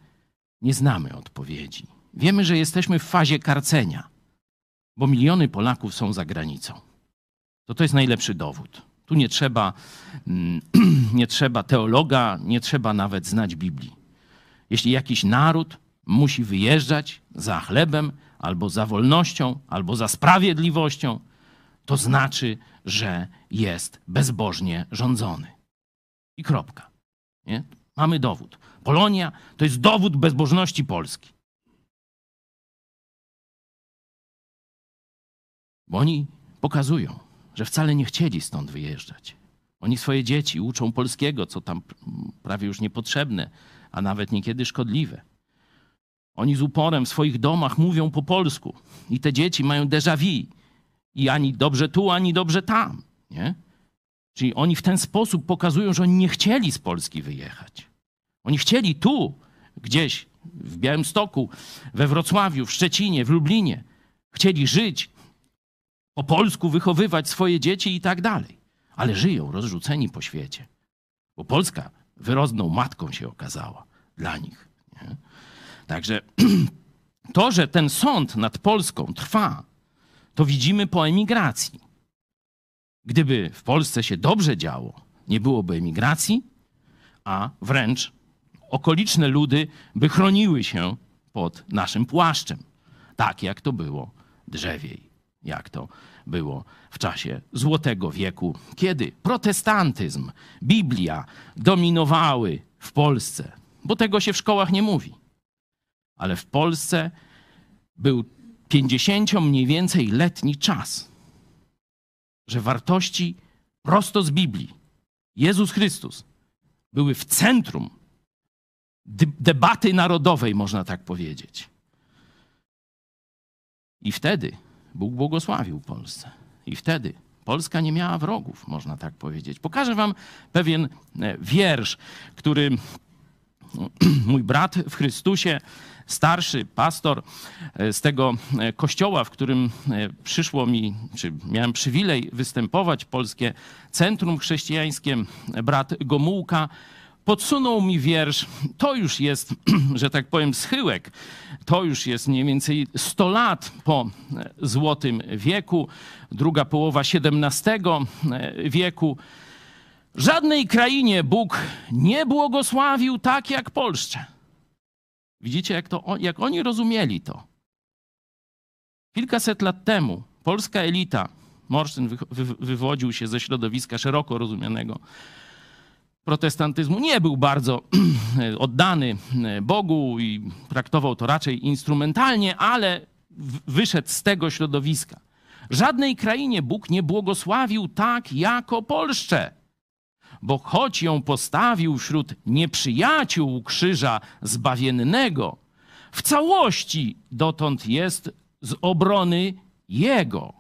nie znamy odpowiedzi. Wiemy, że jesteśmy w fazie karcenia, bo miliony Polaków są za granicą. To to jest najlepszy dowód. Tu nie trzeba, mm, [CLEARS THROAT] nie trzeba teologa, nie trzeba nawet znać Biblii. Jeśli jakiś naród musi wyjeżdżać za chlebem, albo za wolnością, albo za sprawiedliwością, to znaczy, że jest bezbożnie rządzony. I kropka. Nie? Mamy dowód. Polonia to jest dowód bezbożności Polski. Bo oni pokazują, że wcale nie chcieli stąd wyjeżdżać. Oni swoje dzieci uczą polskiego, co tam prawie już niepotrzebne, a nawet niekiedy szkodliwe. Oni z uporem w swoich domach mówią po polsku i te dzieci mają déjà vu i ani dobrze tu, ani dobrze tam. Nie? Czyli oni w ten sposób pokazują, że oni nie chcieli z Polski wyjechać. Oni chcieli tu, gdzieś w Białymstoku, we Wrocławiu, w Szczecinie, w Lublinie. Chcieli żyć, po polsku wychowywać swoje dzieci i tak dalej. Ale żyją rozrzuceni po świecie. Bo Polska wyrodną matką się okazała dla nich. Nie? Także [CLEARS THROAT] to, że ten sąd nad Polską trwa, to widzimy po emigracji. Gdyby w Polsce się dobrze działo, nie byłoby emigracji, a wręcz okoliczne ludy by chroniły się pod naszym płaszczem. Tak jak to było drzewiej, jak to było w czasie Złotego Wieku, kiedy protestantyzm, Biblia dominowały w Polsce, bo tego się w szkołach nie mówi. Ale w Polsce był 50 mniej więcej letni czas, że wartości prosto z Biblii, Jezus Chrystus, były w centrum debaty narodowej, można tak powiedzieć. I wtedy Bóg błogosławił Polsce. I wtedy Polska nie miała wrogów, można tak powiedzieć. Pokażę wam pewien e, wiersz, który [CLEARS THROAT] mój brat w Chrystusie starszy pastor e, z tego e, kościoła, w którym e, przyszło mi, czy miałem przywilej występować, Polskie Centrum Chrześcijańskie, brat Gomułka, podsunął mi wiersz. To już jest, [CLEARS THROAT] że tak powiem, schyłek. To już jest mniej więcej 100 lat po Złotym Wieku, druga połowa XVII wieku. Żadnej krainie Bóg nie błogosławił tak jak Polsce. Widzicie, jak, to, jak oni rozumieli to. Kilkaset lat temu polska elita Morsztyn wy, wy, wywodził się ze środowiska szeroko rozumianego protestantyzmu. Nie był bardzo [CLEARS THROAT] oddany Bogu i traktował to raczej instrumentalnie, ale wyszedł z tego środowiska. Żadnej krainie Bóg nie błogosławił tak jako Polszcze bo choć ją postawił wśród nieprzyjaciół krzyża zbawiennego, w całości dotąd jest z obrony Jego.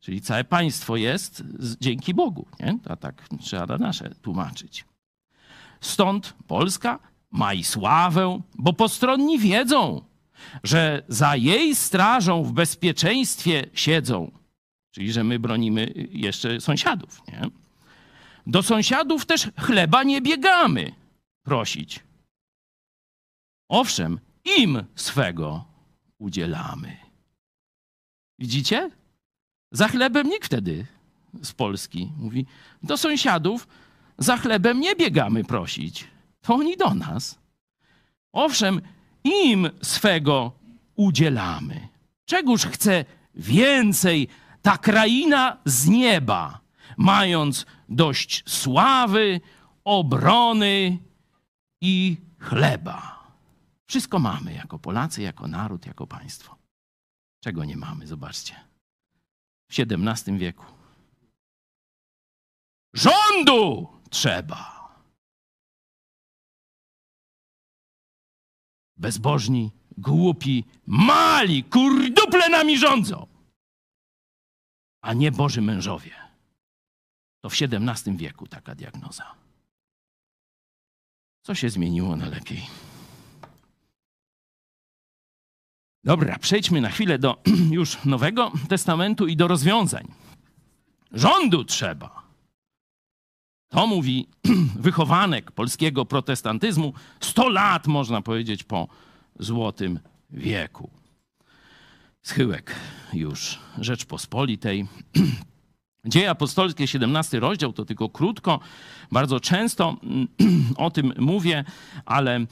Czyli całe państwo jest dzięki Bogu. Nie? A tak trzeba na nasze tłumaczyć. Stąd Polska ma i sławę, bo postronni wiedzą, że za jej strażą w bezpieczeństwie siedzą. Czyli, że my bronimy jeszcze sąsiadów. Nie? Do sąsiadów też chleba nie biegamy prosić. Owszem, im swego udzielamy. Widzicie? Za chlebem nikt wtedy z Polski mówi: Do sąsiadów za chlebem nie biegamy prosić. To oni do nas. Owszem, im swego udzielamy. Czegóż chce więcej ta kraina z nieba, mając dość sławy, obrony i chleba. Wszystko mamy jako Polacy, jako naród, jako państwo. Czego nie mamy, zobaczcie. W XVII wieku. Rządu trzeba. Bezbożni, głupi, mali, kurduple nami rządzą, a nie Boży mężowie. To w XVII wieku taka diagnoza. Co się zmieniło na lepiej? Dobra, przejdźmy na chwilę do [CLEARS THROAT] już Nowego Testamentu i do rozwiązań. Rządu trzeba. To mówi [CLEARS THROAT] wychowanek polskiego protestantyzmu 100 lat, można powiedzieć, po Złotym wieku. Schyłek już Rzeczpospolitej. [CLEARS THROAT] Dzieje apostolskie, 17 rozdział, to tylko krótko. Bardzo często [CLEARS THROAT] o tym mówię, ale e,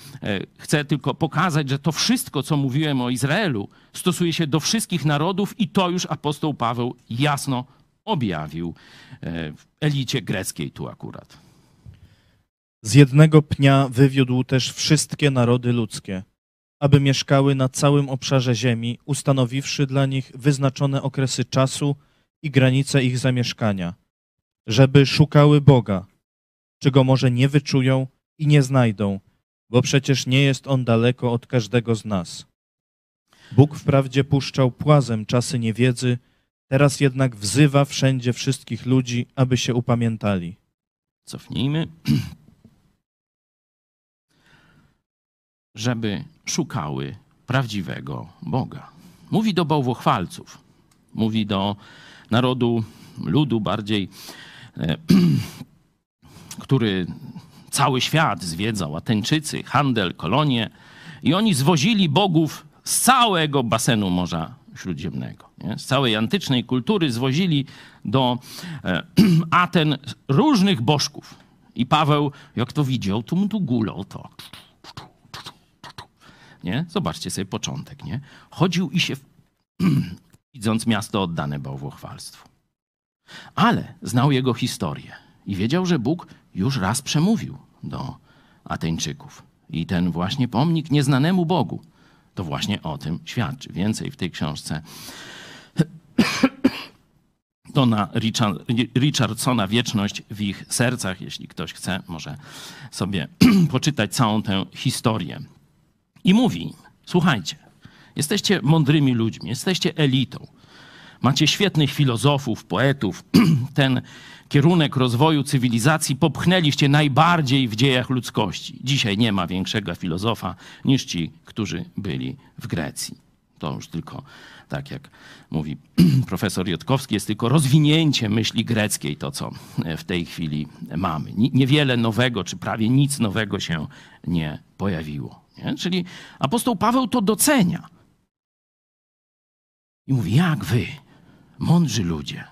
chcę tylko pokazać, że to wszystko, co mówiłem o Izraelu, stosuje się do wszystkich narodów i to już apostoł Paweł jasno objawił e, w elicie greckiej tu akurat. Z jednego pnia wywiódł też wszystkie narody ludzkie, aby mieszkały na całym obszarze ziemi, ustanowiwszy dla nich wyznaczone okresy czasu i granice ich zamieszkania, żeby szukały Boga, czego może nie wyczują i nie znajdą, bo przecież nie jest On daleko od każdego z nas. Bóg wprawdzie puszczał płazem czasy niewiedzy, teraz jednak wzywa wszędzie wszystkich ludzi, aby się upamiętali. Cofnijmy. Żeby szukały prawdziwego Boga. Mówi do bałwochwalców, mówi do narodu, ludu bardziej, e, [CLEARS THROAT] który cały świat zwiedzał, Ateńczycy, handel, kolonie i oni zwozili bogów z całego basenu Morza Śródziemnego. Nie? Z całej antycznej kultury zwozili do e, [CLEARS THROAT] Aten różnych bożków. I Paweł, jak to widział, to mu tu gulał to. Nie? Zobaczcie sobie początek. Nie? Chodził i się, [CLEARS THROAT] widząc miasto oddane bałwochwalstwu. Ale znał jego historię i wiedział, że Bóg już raz przemówił do Ateńczyków. I ten właśnie pomnik nieznanemu Bogu to właśnie o tym świadczy. Więcej w tej książce [CLEARS THROAT] Dona Richard, Richardsona Wieczność w ich sercach. Jeśli ktoś chce, może sobie [CLEARS THROAT] poczytać całą tę historię. I mówi im, słuchajcie, jesteście mądrymi ludźmi, jesteście elitą. Macie świetnych filozofów, poetów. [CLEARS THROAT] Ten kierunek rozwoju cywilizacji popchnęliście najbardziej w dziejach ludzkości. Dzisiaj nie ma większego filozofa niż ci, którzy byli w Grecji. To już tylko, tak jak mówi [CLEARS THROAT] profesor Jotkowski, jest tylko rozwinięcie myśli greckiej, to co w tej chwili mamy. Ni- Niewiele nowego, czy prawie nic nowego się nie pojawiło. Nie? Czyli apostoł Paweł to docenia. I mówi, jak wy, mądrzy ludzie,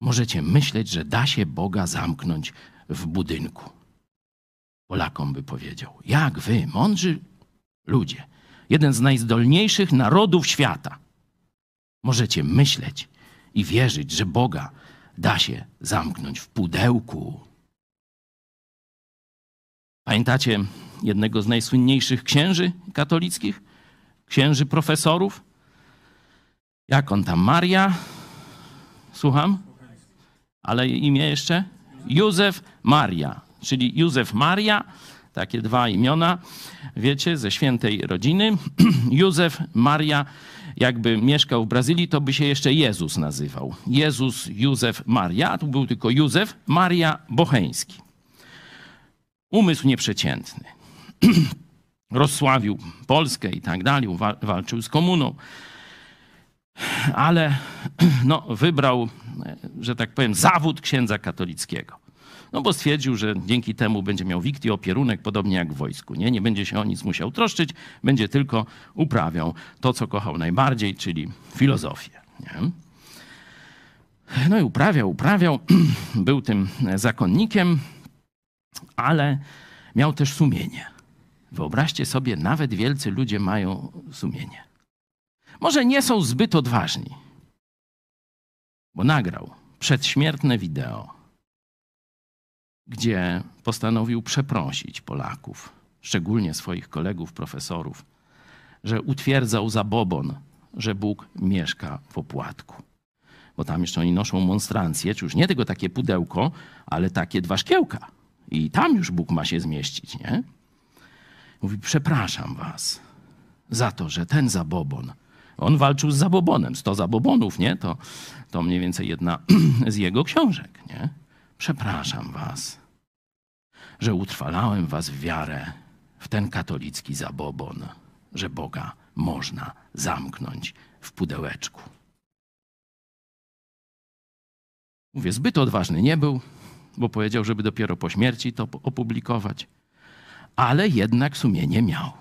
możecie myśleć, że da się Boga zamknąć w budynku. Polakom by powiedział, jak wy, mądrzy ludzie, jeden z najzdolniejszych narodów świata, możecie myśleć i wierzyć, że Boga da się zamknąć w pudełku. Pamiętacie jednego z najsłynniejszych księży katolickich? Księży profesorów? Jak on tam? Maria? Słucham? Ale imię jeszcze? Józef Maria, czyli Józef Maria, takie dwa imiona, wiecie, ze świętej rodziny. [CLEARS THROAT] Józef Maria, jakby mieszkał w Brazylii, to by się jeszcze Jezus nazywał. Jezus, Józef Maria, a tu był tylko Józef Maria Bocheński. Umysł nieprzeciętny. [CLEARS THROAT] Rozsławił Polskę i tak dalej, wa- walczył z komuną ale [CLEARS THROAT] no, wybrał, e, że tak powiem, zawód księdza katolickiego. No bo stwierdził, że dzięki temu będzie miał wikty opierunek, podobnie jak w wojsku. Nie? nie będzie się o nic musiał troszczyć, będzie tylko uprawiał to, co kochał najbardziej, czyli filozofię. Nie? No i uprawiał, uprawiał, [CLEARS THROAT] był tym zakonnikiem, ale miał też sumienie. Wyobraźcie sobie, nawet wielcy ludzie mają sumienie. Może nie są zbyt odważni, bo nagrał przedśmiertne wideo, gdzie postanowił przeprosić Polaków, szczególnie swoich kolegów, profesorów, że utwierdzał zabobon, że Bóg mieszka w opłatku. Bo tam jeszcze oni noszą monstrancję, czy już nie tylko takie pudełko, ale takie dwa szkiełka. I tam już Bóg ma się zmieścić, nie? Mówi, przepraszam was za to, że ten zabobon on walczył z zabobonem. 100 zabobonów, nie? To, to mniej więcej jedna [CLEARS THROAT] z jego książek, nie? Przepraszam was, że utrwalałem was w wiarę w ten katolicki zabobon, że Boga można zamknąć w pudełeczku. Mówię, zbyt odważny nie był, bo powiedział, żeby dopiero po śmierci to opublikować, ale jednak sumienie miał.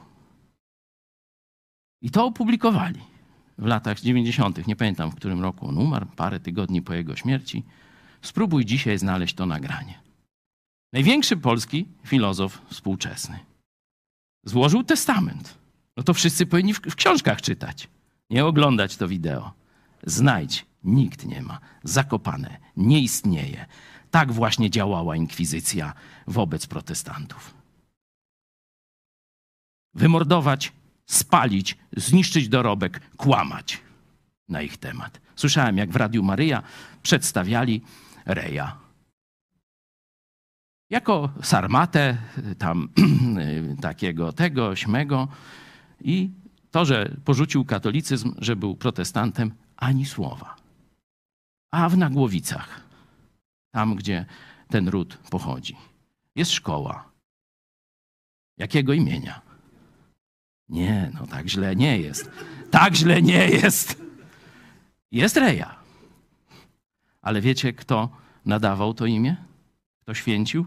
I to opublikowali w latach 90., nie pamiętam w którym roku on umarł, parę tygodni po jego śmierci. Spróbuj dzisiaj znaleźć to nagranie. Największy polski filozof współczesny złożył testament. No to wszyscy powinni w, w książkach czytać, nie oglądać to wideo. Znajdź, nikt nie ma, zakopane, nie istnieje. Tak właśnie działała inkwizycja wobec protestantów. Wymordować spalić, zniszczyć dorobek, kłamać na ich temat. Słyszałem, jak w Radiu Maryja przedstawiali Reja. Jako sarmatę, tam [CLEARS THROAT] takiego, tego, śmego. I to, że porzucił katolicyzm, że był protestantem, ani słowa. A w Nagłowicach, tam gdzie ten ród pochodzi, jest szkoła. Jakiego imienia? Nie, no tak źle nie jest. Tak źle nie jest. Jest Reja. Ale wiecie, kto nadawał to imię? Kto święcił?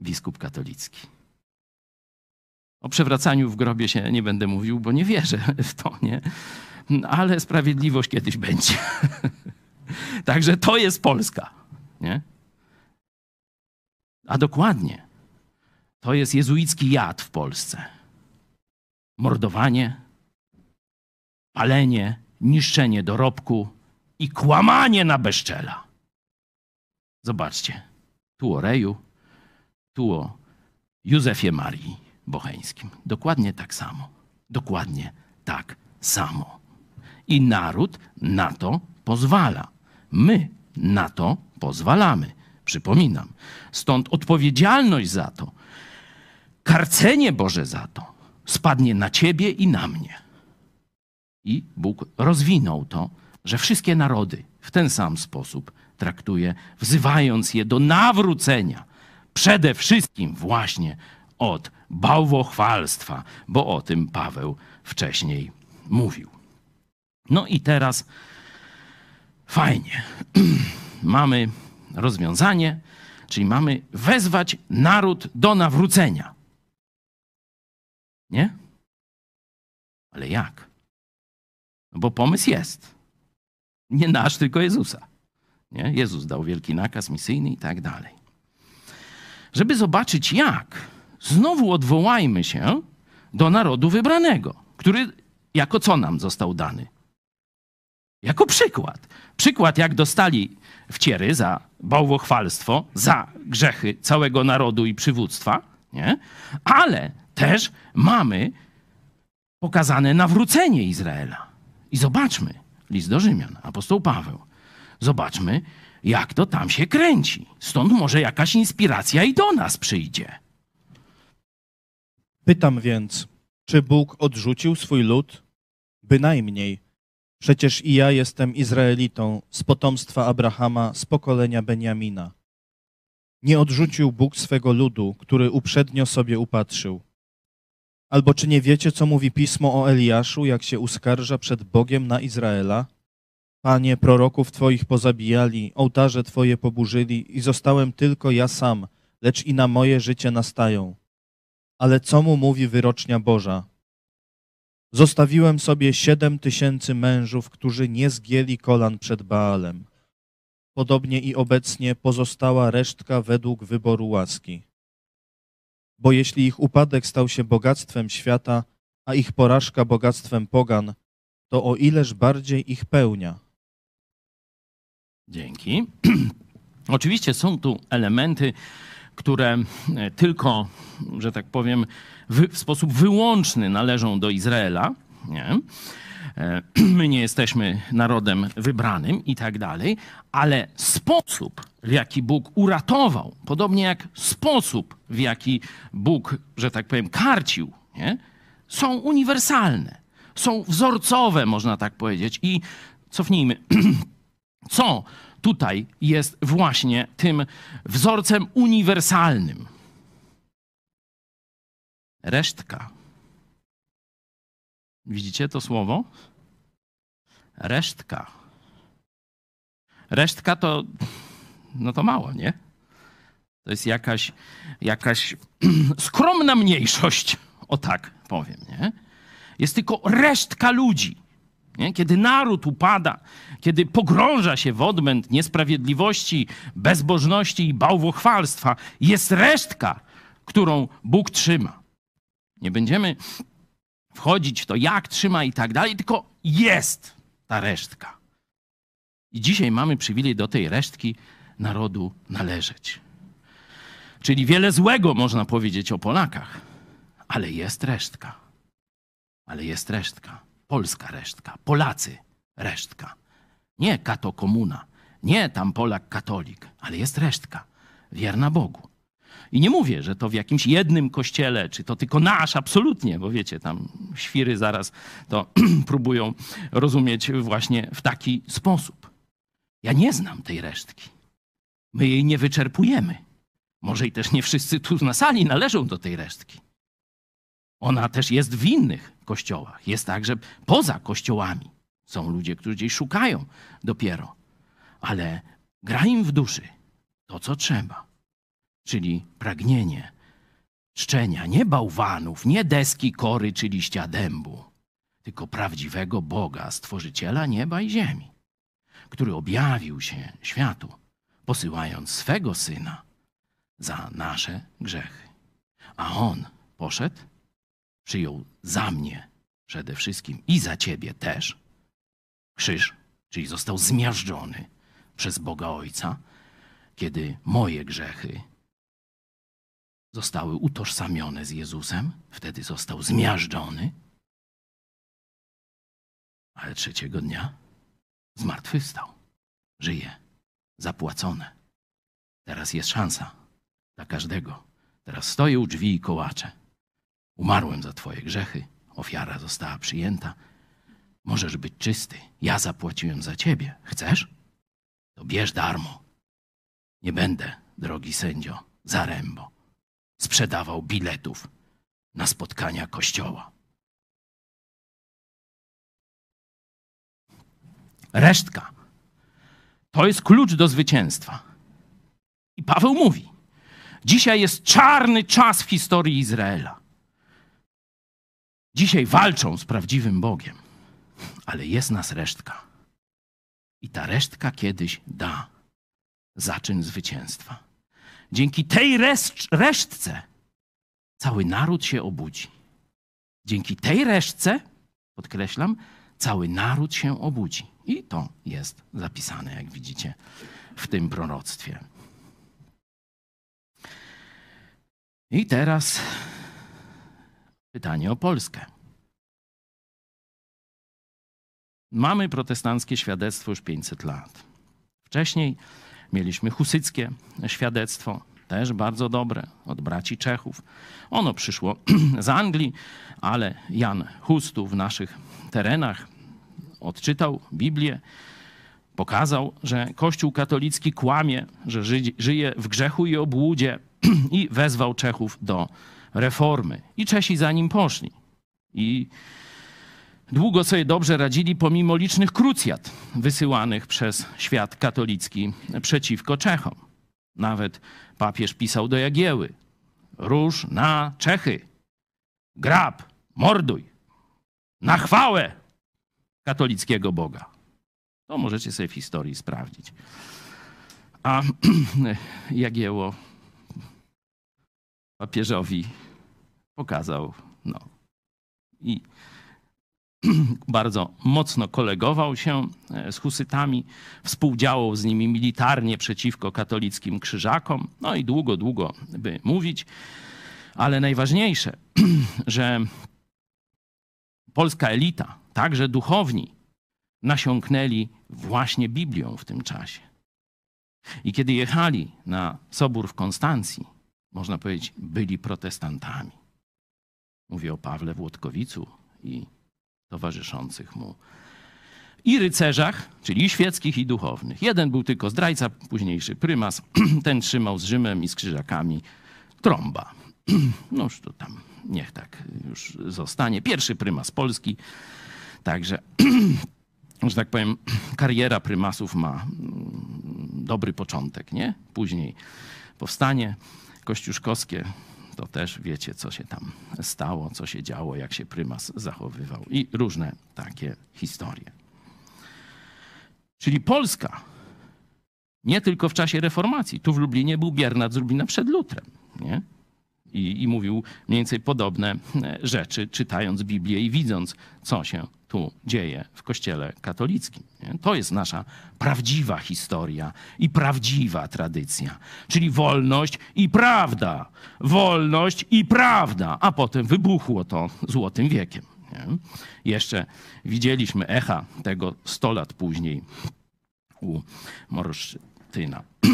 Biskup katolicki. O przewracaniu w grobie się nie będę mówił, bo nie wierzę w to, nie? Ale sprawiedliwość kiedyś będzie. [LAUGHS] Także to jest Polska, nie? A dokładnie, to jest jezuicki jad w Polsce mordowanie, palenie, niszczenie dorobku i kłamanie na bezczela. Zobaczcie, tu o Reju, tu o Józefie Marii Bocheńskim. Dokładnie tak samo. Dokładnie tak samo. I naród na to pozwala. My na to pozwalamy. Przypominam. Stąd odpowiedzialność za to, karcenie Boże za to spadnie na ciebie i na mnie. I Bóg rozwinął to, że wszystkie narody w ten sam sposób traktuje, wzywając je do nawrócenia. Przede wszystkim właśnie od bałwochwalstwa, bo o tym Paweł wcześniej mówił. No i teraz fajnie. [CLEARS THROAT] mamy rozwiązanie, czyli mamy wezwać naród do nawrócenia. Nie? Ale jak? No bo pomysł jest. Nie nasz, tylko Jezusa. Nie? Jezus dał wielki nakaz misyjny i tak dalej. Żeby zobaczyć jak, znowu odwołajmy się do narodu wybranego, który jako co nam został dany? Jako przykład. Przykład, jak dostali wciery za bałwochwalstwo, za grzechy całego narodu i przywództwa, nie? ale też mamy pokazane nawrócenie Izraela. I zobaczmy, list do Rzymian, apostoł Paweł. Zobaczmy, jak to tam się kręci. Stąd może jakaś inspiracja i do nas przyjdzie. Pytam więc, czy Bóg odrzucił swój lud? Bynajmniej. Przecież i ja jestem Izraelitą z potomstwa Abrahama, z pokolenia Beniamina. Nie odrzucił Bóg swego ludu, który uprzednio sobie upatrzył. Albo czy nie wiecie, co mówi pismo o Eliaszu, jak się uskarża przed Bogiem na Izraela? Panie, proroków Twoich pozabijali, ołtarze Twoje poburzyli i zostałem tylko ja sam, lecz i na moje życie nastają. Ale co mu mówi wyrocznia Boża? Zostawiłem sobie siedem tysięcy mężów, którzy nie zgięli kolan przed Baalem. Podobnie i obecnie pozostała resztka według wyboru łaski. Bo jeśli ich upadek stał się bogactwem świata, a ich porażka bogactwem pogan, to o ileż bardziej ich pełnia. Dzięki. [CLEARS THROAT] Oczywiście są tu elementy, które e, tylko, że tak powiem, w sposób wyłączny należą do Izraela. Nie? E, [CLEARS THROAT] My nie jesteśmy narodem wybranym i tak dalej, ale sposób, w jaki Bóg uratował, podobnie jak sposób, w jaki Bóg, że tak powiem, karcił, nie? są uniwersalne, są wzorcowe, można tak powiedzieć. I cofnijmy. [CLEARS THROAT] Co tutaj jest właśnie tym wzorcem uniwersalnym? Resztka. Widzicie to słowo? Resztka. Resztka to, no to mało, nie? To jest jakaś, jakaś [CLEARS THROAT] skromna mniejszość, o tak powiem, nie? Jest tylko resztka ludzi. Nie? Kiedy naród upada, kiedy pogrąża się w odmęt niesprawiedliwości, bezbożności i bałwochwalstwa, jest resztka, którą Bóg trzyma. Nie będziemy wchodzić w to, jak trzyma i tak dalej, tylko jest ta resztka. I dzisiaj mamy przywilej do tej resztki narodu należeć. Czyli wiele złego można powiedzieć o Polakach, ale jest resztka. Ale jest resztka. Polska resztka. Polacy resztka. Nie kato komuna, nie tam Polak katolik, ale jest resztka. Wierna Bogu. I nie mówię, że to w jakimś jednym kościele, czy to tylko nasz, absolutnie, bo wiecie, tam świry zaraz to [CLEARS THROAT] próbują rozumieć właśnie w taki sposób. Ja nie znam tej resztki. My jej nie wyczerpujemy. Może i też nie wszyscy tu na sali należą do tej resztki. Ona też jest w innych kościołach. Jest także poza kościołami. Są ludzie, którzy gdzieś szukają dopiero. Ale gra im w duszy to, co trzeba. Czyli pragnienie czczenia nie bałwanów, nie deski kory czy liścia dębu, tylko prawdziwego Boga, Stworzyciela nieba i ziemi, który objawił się światu, posyłając swego Syna za nasze grzechy. A On poszedł przyjął za mnie przede wszystkim i za ciebie też krzyż, czyli został zmiażdżony przez Boga Ojca, kiedy moje grzechy zostały utożsamione z Jezusem, wtedy został zmiażdżony, ale trzeciego dnia zmartwychwstał. Żyje, zapłacone. Teraz jest szansa dla każdego. Teraz stoję u drzwi i kołaczę. Umarłem za Twoje grzechy, ofiara została przyjęta. Możesz być czysty. Ja zapłaciłem za Ciebie. Chcesz? To bierz darmo. Nie będę, drogi sędzio, zarębo, sprzedawał biletów na spotkania kościoła. Resztka to jest klucz do zwycięstwa. I Paweł mówi: Dzisiaj jest czarny czas w historii Izraela. Dzisiaj walczą z prawdziwym Bogiem, ale jest nas resztka. I ta resztka kiedyś da zaczyn zwycięstwa. Dzięki tej reszt resztce cały naród się obudzi. Dzięki tej resztce, podkreślam, cały naród się obudzi. I to jest zapisane, jak widzicie, w tym proroctwie. I teraz pytanie o Polskę. Mamy protestanckie świadectwo już 500 lat. Wcześniej mieliśmy husyckie świadectwo, też bardzo dobre, od braci Czechów. Ono przyszło [CLEARS THROAT] z Anglii, ale Jan Hus tu w naszych terenach odczytał Biblię, pokazał, że Kościół katolicki kłamie, że ży- żyje w grzechu i obłudzie [CLEARS THROAT] i wezwał Czechów do reformy. I Czesi za nim poszli. I długo sobie dobrze radzili pomimo licznych krucjat wysyłanych przez świat katolicki przeciwko Czechom. Nawet papież pisał do Jagieły: Róż na Czechy, grab, morduj, na chwałę katolickiego Boga. To możecie sobie w historii sprawdzić. A [CLEARS THROAT] Jagieło papieżowi pokazał, no i [CLEARS THROAT] bardzo mocno kolegował się e, z husytami, współdziałał z nimi militarnie przeciwko katolickim krzyżakom, no i długo, długo by mówić. Ale najważniejsze, [CLEARS THROAT] że polska elita, także duchowni, nasiąknęli właśnie Biblią w tym czasie. I kiedy jechali na sobór w Konstancji, można powiedzieć, byli protestantami. Mówię o Pawle Włodkowicu i towarzyszących mu. I rycerzach, czyli świeckich, i duchownych. Jeden był tylko zdrajca, późniejszy prymas. [CLEARS THROAT] Ten trzymał z Rzymem i z krzyżakami trąba. [CLEARS THROAT] No już to tam niech tak już zostanie. Pierwszy prymas Polski. Także, [CLEARS THROAT] że tak powiem, kariera prymasów ma mm, dobry początek, nie? Później powstanie kościuszkowskie, to też wiecie, co się tam stało, co się działo, jak się prymas zachowywał i różne takie historie. Czyli Polska nie tylko w czasie reformacji. Tu w Lublinie był Biernat z Lublina przed Lutrem. Nie? I, I mówił mniej więcej podobne rzeczy, czytając Biblię i widząc, co się tu dzieje w Kościele katolickim. Nie? To jest nasza prawdziwa historia i prawdziwa tradycja, czyli wolność i prawda. Wolność i prawda. A potem wybuchło to złotym wiekiem. Nie? Jeszcze widzieliśmy echa tego 100 lat później u Morsztyna. [CLEARS THROAT]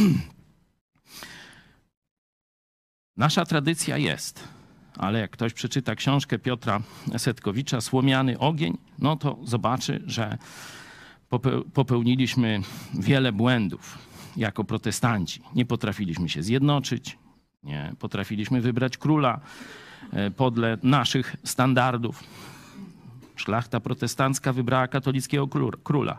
Nasza tradycja jest, ale jak ktoś przeczyta książkę Piotra Setkowicza Słomiany ogień, no to zobaczy, że pope- popełniliśmy wiele błędów jako protestanci. Nie potrafiliśmy się zjednoczyć, nie potrafiliśmy wybrać króla e, podle naszych standardów. Szlachta protestancka wybrała katolickiego kró- króla.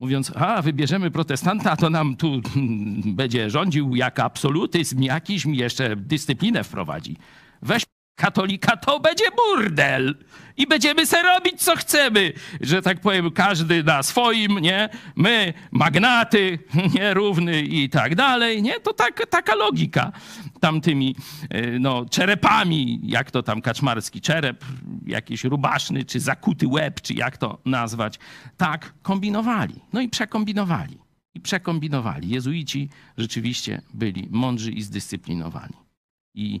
Mówiąc, a wybierzemy protestanta, to nam tu mm, będzie rządził jak absolutyzm jakiś, mi jeszcze dyscyplinę wprowadzi. Weź katolika, to będzie burdel. I będziemy se robić, co chcemy. Że tak powiem, każdy na swoim, nie? My, magnaty, [LAUGHS] nie? Równy i tak dalej, nie? To tak, taka logika tamtymi, e, no, czerepami, jak to tam kaczmarski czerep, jakiś rubaszny, czy zakuty łeb, czy jak to nazwać. Tak kombinowali. No i przekombinowali. I przekombinowali. Jezuici rzeczywiście byli mądrzy i zdyscyplinowani. I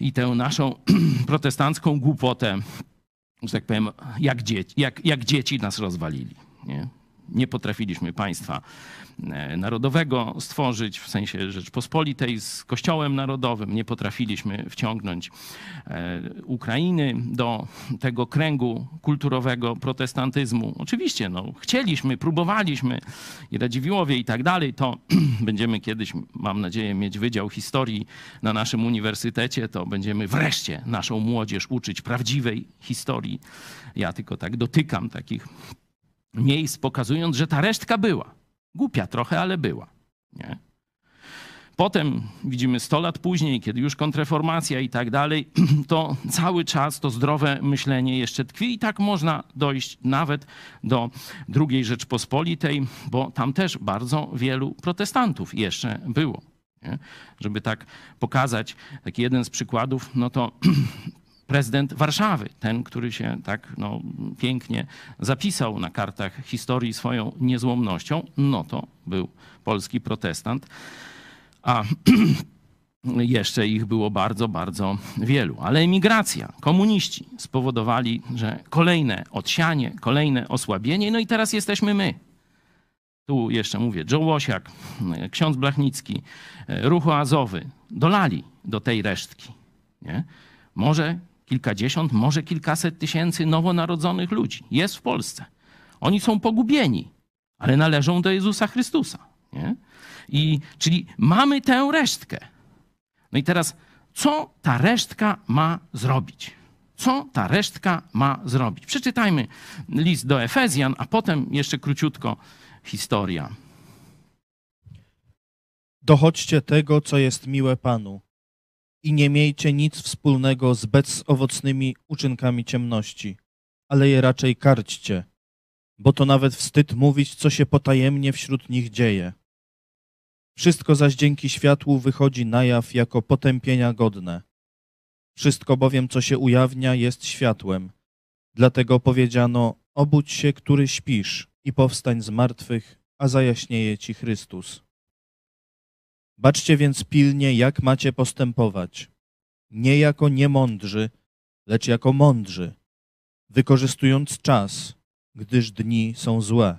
i tę naszą [CLEARS THROAT] protestancką głupotę, że tak powiem, jak dzieci, jak, jak dzieci nas rozwalili. Nie? Nie potrafiliśmy państwa e, narodowego stworzyć, w sensie Rzeczpospolitej z Kościołem Narodowym. Nie potrafiliśmy wciągnąć e, Ukrainy do tego kręgu kulturowego protestantyzmu. Oczywiście, no, chcieliśmy, próbowaliśmy i Radziwiłowie i tak dalej, to [CLEARS THROAT] będziemy kiedyś, mam nadzieję, mieć Wydział Historii na naszym uniwersytecie, to będziemy wreszcie naszą młodzież uczyć prawdziwej historii. Ja tylko tak dotykam takich miejsc, pokazując, że ta resztka była. Głupia trochę, ale była. Nie? Potem widzimy 100 lat później, kiedy już kontreformacja i tak dalej, [CLEARS THROAT] to cały czas to zdrowe myślenie jeszcze tkwi i tak można dojść nawet do II Rzeczpospolitej, bo tam też bardzo wielu protestantów jeszcze było. Nie? Żeby tak pokazać, taki jeden z przykładów, no to [CLEARS THROAT] prezydent Warszawy, ten, który się tak no, pięknie zapisał na kartach historii swoją niezłomnością, no to był polski protestant. A [CLEARS THROAT] jeszcze ich było bardzo, bardzo wielu. Ale emigracja, komuniści spowodowali, że kolejne odsianie, kolejne osłabienie, no i teraz jesteśmy my. Tu jeszcze mówię, Joe Łosiak, ksiądz Blachnicki, ruch oazowy, dolali do tej resztki. Nie? Może kilkadziesiąt, może kilkaset tysięcy nowonarodzonych ludzi jest w Polsce. Oni są pogubieni, ale należą do Jezusa Chrystusa. Nie? I, czyli mamy tę resztkę. No i teraz, co ta resztka ma zrobić? Co ta resztka ma zrobić? Przeczytajmy list do Efezjan, a potem jeszcze króciutko historia. Dochodźcie tego, co jest miłe Panu i nie miejcie nic wspólnego z bezowocnymi uczynkami ciemności, ale je raczej karćcie, bo to nawet wstyd mówić, co się potajemnie wśród nich dzieje. Wszystko zaś dzięki światłu wychodzi na jaw jako potępienia godne. Wszystko bowiem, co się ujawnia, jest światłem. Dlatego powiedziano, obudź się, który śpisz i powstań z martwych, a zajaśnieje ci Chrystus. Baczcie więc pilnie, jak macie postępować. Nie jako niemądrzy, lecz jako mądrzy, wykorzystując czas, gdyż dni są złe.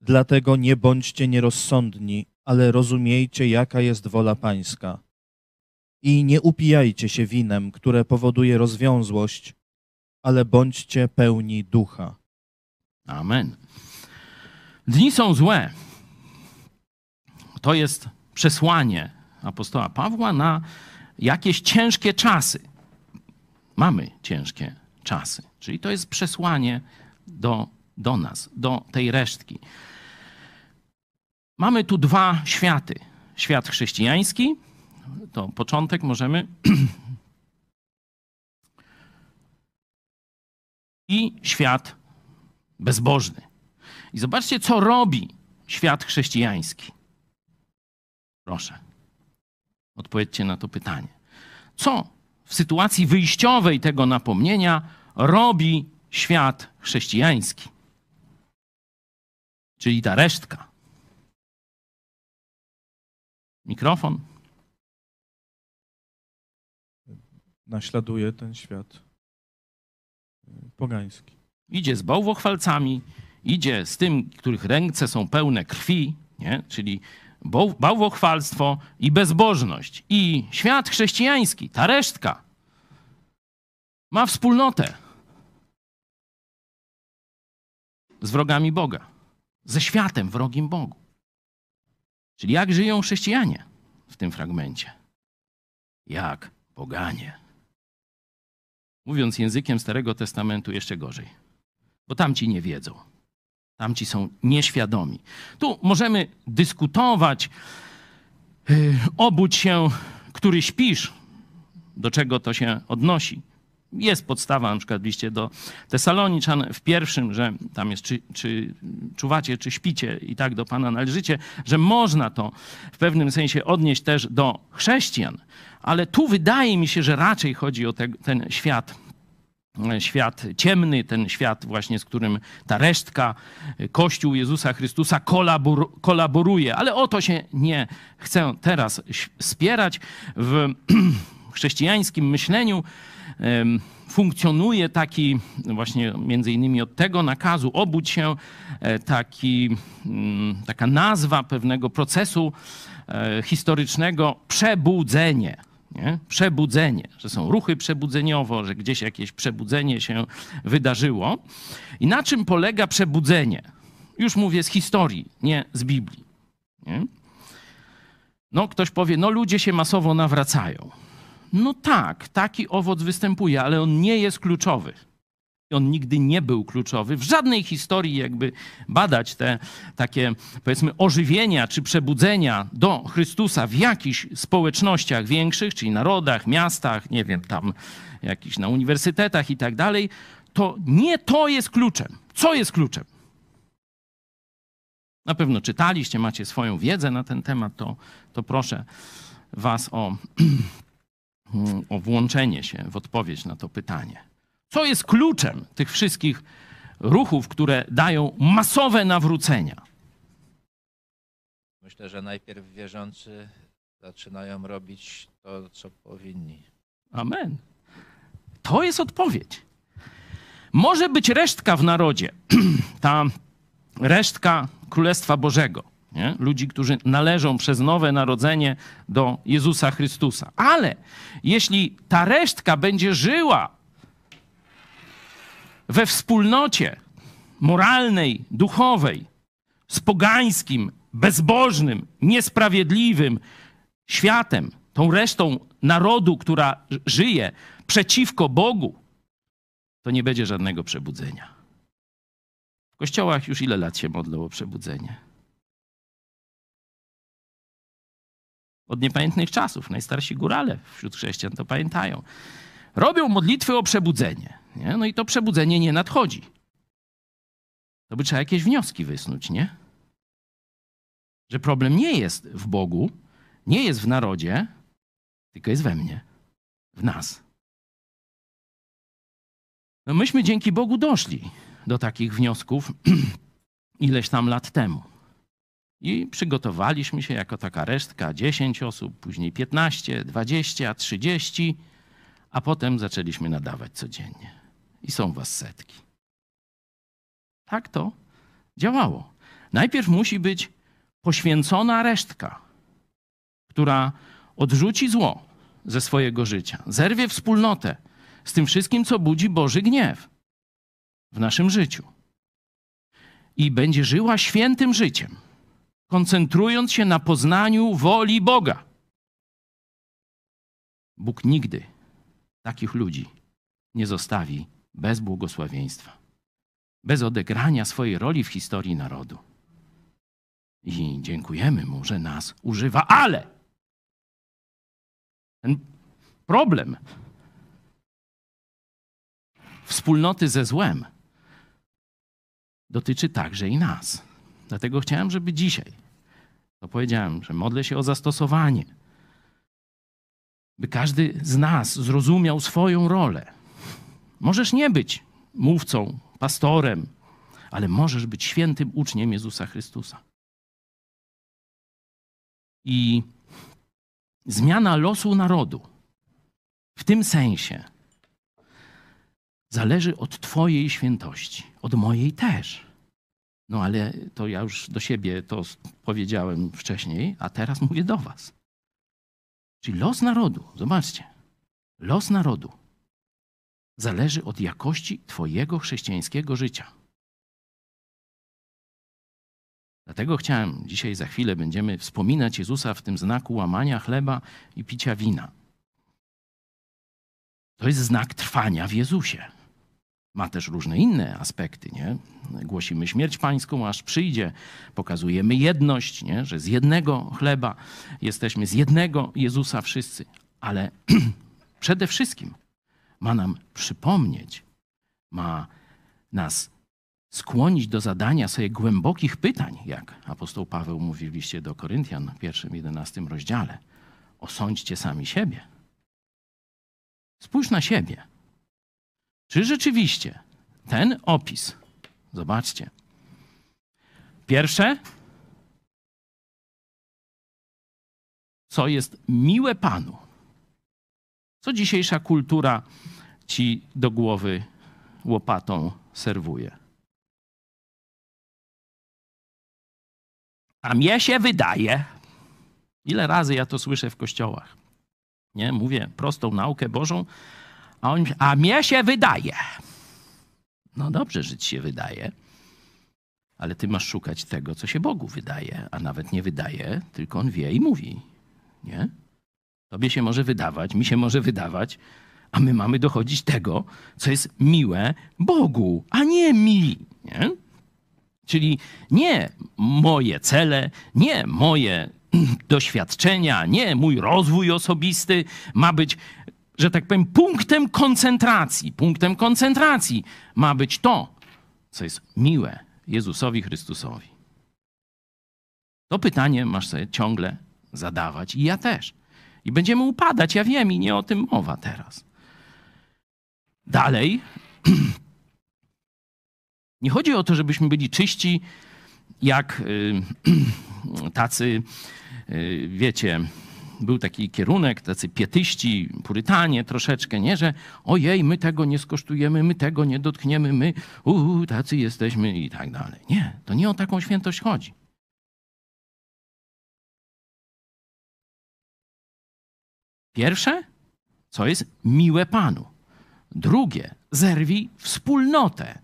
Dlatego nie bądźcie nierozsądni, ale rozumiejcie, jaka jest wola Pańska. I nie upijajcie się winem, które powoduje rozwiązłość, ale bądźcie pełni ducha. Amen. Dni są złe. To jest przesłanie apostoła Pawła na jakieś ciężkie czasy. Mamy ciężkie czasy. Czyli to jest przesłanie do, do nas, do tej resztki. Mamy tu dwa światy. Świat chrześcijański, to początek możemy. [CLEARS THROAT] I świat bezbożny. I zobaczcie, co robi świat chrześcijański. Proszę, odpowiedzcie na to pytanie. Co w sytuacji wyjściowej tego napomnienia robi świat chrześcijański? Czyli ta resztka. Mikrofon. Naśladuje ten świat y, pogański. Idzie z bałwochwalcami, idzie z tym, których ręce są pełne krwi, nie? czyli bałwochwalstwo i bezbożność. I świat chrześcijański, ta resztka, ma wspólnotę z wrogami Boga, ze światem wrogim Bogu. Czyli jak żyją chrześcijanie w tym fragmencie? Jak poganie. Mówiąc językiem Starego Testamentu, jeszcze gorzej, bo tamci nie wiedzą. Tamci są nieświadomi. Tu możemy dyskutować, yy, obudź się, który śpisz, do czego to się odnosi. Jest podstawa na przykład liście do Tesaloniczan w pierwszym, że tam jest czy, czy czuwacie, czy śpicie i tak do Pana należycie, że można to w pewnym sensie odnieść też do chrześcijan, ale tu wydaje mi się, że raczej chodzi o te, ten świat świat ciemny, ten świat właśnie, z którym ta resztka, Kościół Jezusa Chrystusa kolabor, kolaboruje. Ale o to się nie chcę teraz spierać. W [CLEARS THROAT] chrześcijańskim myśleniu funkcjonuje taki właśnie między innymi od tego nakazu obudź się, e, taki, mm, taka nazwa pewnego procesu e, historycznego przebudzenie. Nie? Przebudzenie, że są ruchy przebudzeniowo, że gdzieś jakieś przebudzenie się wydarzyło. I na czym polega przebudzenie? Już mówię z historii, nie z Biblii. Nie? No, ktoś powie, no ludzie się masowo nawracają. No tak, taki owoc występuje, ale on nie jest kluczowy. On nigdy nie był kluczowy. W żadnej historii jakby badać te takie, powiedzmy, ożywienia czy przebudzenia do Chrystusa w jakichś społecznościach większych, czyli narodach, miastach, nie wiem, tam jakichś na uniwersytetach i tak dalej, to nie to jest kluczem. Co jest kluczem? Na pewno czytaliście, macie swoją wiedzę na ten temat, to, to proszę Was o [CLEARS THROAT] o włączenie się w odpowiedź na to pytanie. Co jest kluczem tych wszystkich ruchów, które dają masowe nawrócenia? Myślę, że najpierw wierzący zaczynają robić to, co powinni. Amen. To jest odpowiedź. Może być resztka w narodzie, [CLEARS THROAT] ta resztka Królestwa Bożego, nie? ludzi, którzy należą przez nowe narodzenie do Jezusa Chrystusa. Ale jeśli ta resztka będzie żyła we wspólnocie moralnej, duchowej, z pogańskim, bezbożnym, niesprawiedliwym światem, tą resztą narodu, która żyje przeciwko Bogu, to nie będzie żadnego przebudzenia. W kościołach już ile lat się modlą o przebudzenie? Od niepamiętnych czasów. Najstarsi górale wśród chrześcijan to pamiętają. Robią modlitwy o przebudzenie. Nie? No i to przebudzenie nie nadchodzi. To by trzeba jakieś wnioski wysnuć, nie? Że problem nie jest w Bogu, nie jest w narodzie, tylko jest we mnie, w nas. No myśmy dzięki Bogu doszli do takich wniosków [CLEARS THROAT] ileś tam lat temu. I przygotowaliśmy się jako taka resztka 10 osób, później 15, 20, 30, a potem zaczęliśmy nadawać codziennie. I są was setki. Tak to działało. Najpierw musi być poświęcona resztka, która odrzuci zło ze swojego życia, zerwie wspólnotę z tym wszystkim, co budzi Boży gniew w naszym życiu. I będzie żyła świętym życiem, koncentrując się na poznaniu woli Boga. Bóg nigdy takich ludzi nie zostawi bez błogosławieństwa, bez odegrania swojej roli w historii narodu. I dziękujemy Mu, że nas używa, ale ten problem wspólnoty ze złem dotyczy także i nas. Dlatego chciałem, żeby dzisiaj, to powiedziałem, że modlę się o zastosowanie, by każdy z nas zrozumiał swoją rolę. Możesz nie być mówcą, pastorem, ale możesz być świętym uczniem Jezusa Chrystusa. I zmiana losu narodu w tym sensie zależy od Twojej świętości, od mojej też. No ale to ja już do siebie to powiedziałem wcześniej, a teraz mówię do Was. Czyli los narodu, zobaczcie, los narodu zależy od jakości Twojego chrześcijańskiego życia. Dlatego chciałem, dzisiaj za chwilę będziemy wspominać Jezusa w tym znaku łamania chleba i picia wina. To jest znak trwania w Jezusie. Ma też różne inne aspekty, nie? Głosimy śmierć pańską, aż przyjdzie. Pokazujemy jedność, nie? że z jednego chleba jesteśmy, z jednego Jezusa wszyscy. Ale [CLEARS THROAT] przede wszystkim ma nam przypomnieć, ma nas skłonić do zadania sobie głębokich pytań, jak apostoł Paweł mówi w liście do Koryntian w pierwszym, jedenastym rozdziale. Osądźcie sami siebie. Spójrz na siebie. Czy rzeczywiście ten opis, zobaczcie, pierwsze, co jest miłe Panu, co dzisiejsza kultura ci do głowy łopatą serwuje. A mnie się wydaje, ile razy ja to słyszę w kościołach, nie? Mówię prostą naukę Bożą, a on a mnie się wydaje. No dobrze, że ci się wydaje, ale ty masz szukać tego, co się Bogu wydaje, a nawet nie wydaje, tylko on wie i mówi, nie? Tobie się może wydawać, mi się może wydawać, a my mamy dochodzić tego, co jest miłe Bogu, a nie mi, nie? Czyli nie moje cele, nie moje doświadczenia, nie mój rozwój osobisty ma być, że tak powiem, punktem koncentracji. Punktem koncentracji ma być to, co jest miłe Jezusowi Chrystusowi. To pytanie masz sobie ciągle zadawać i ja też. I będziemy upadać, ja wiem, i nie o tym mowa teraz. Dalej. [CLEARS THROAT] Nie chodzi o to, żebyśmy byli czyści, jak y, [CLEARS THROAT] tacy, y, wiecie, był taki kierunek, tacy pietyści, purytanie troszeczkę, nie, że ojej, my tego nie skosztujemy, my tego nie dotkniemy, my uu, tacy jesteśmy i tak dalej. Nie, to nie o taką świętość chodzi. Pierwsze, co jest miłe Panu. Drugie, zerwij wspólnotę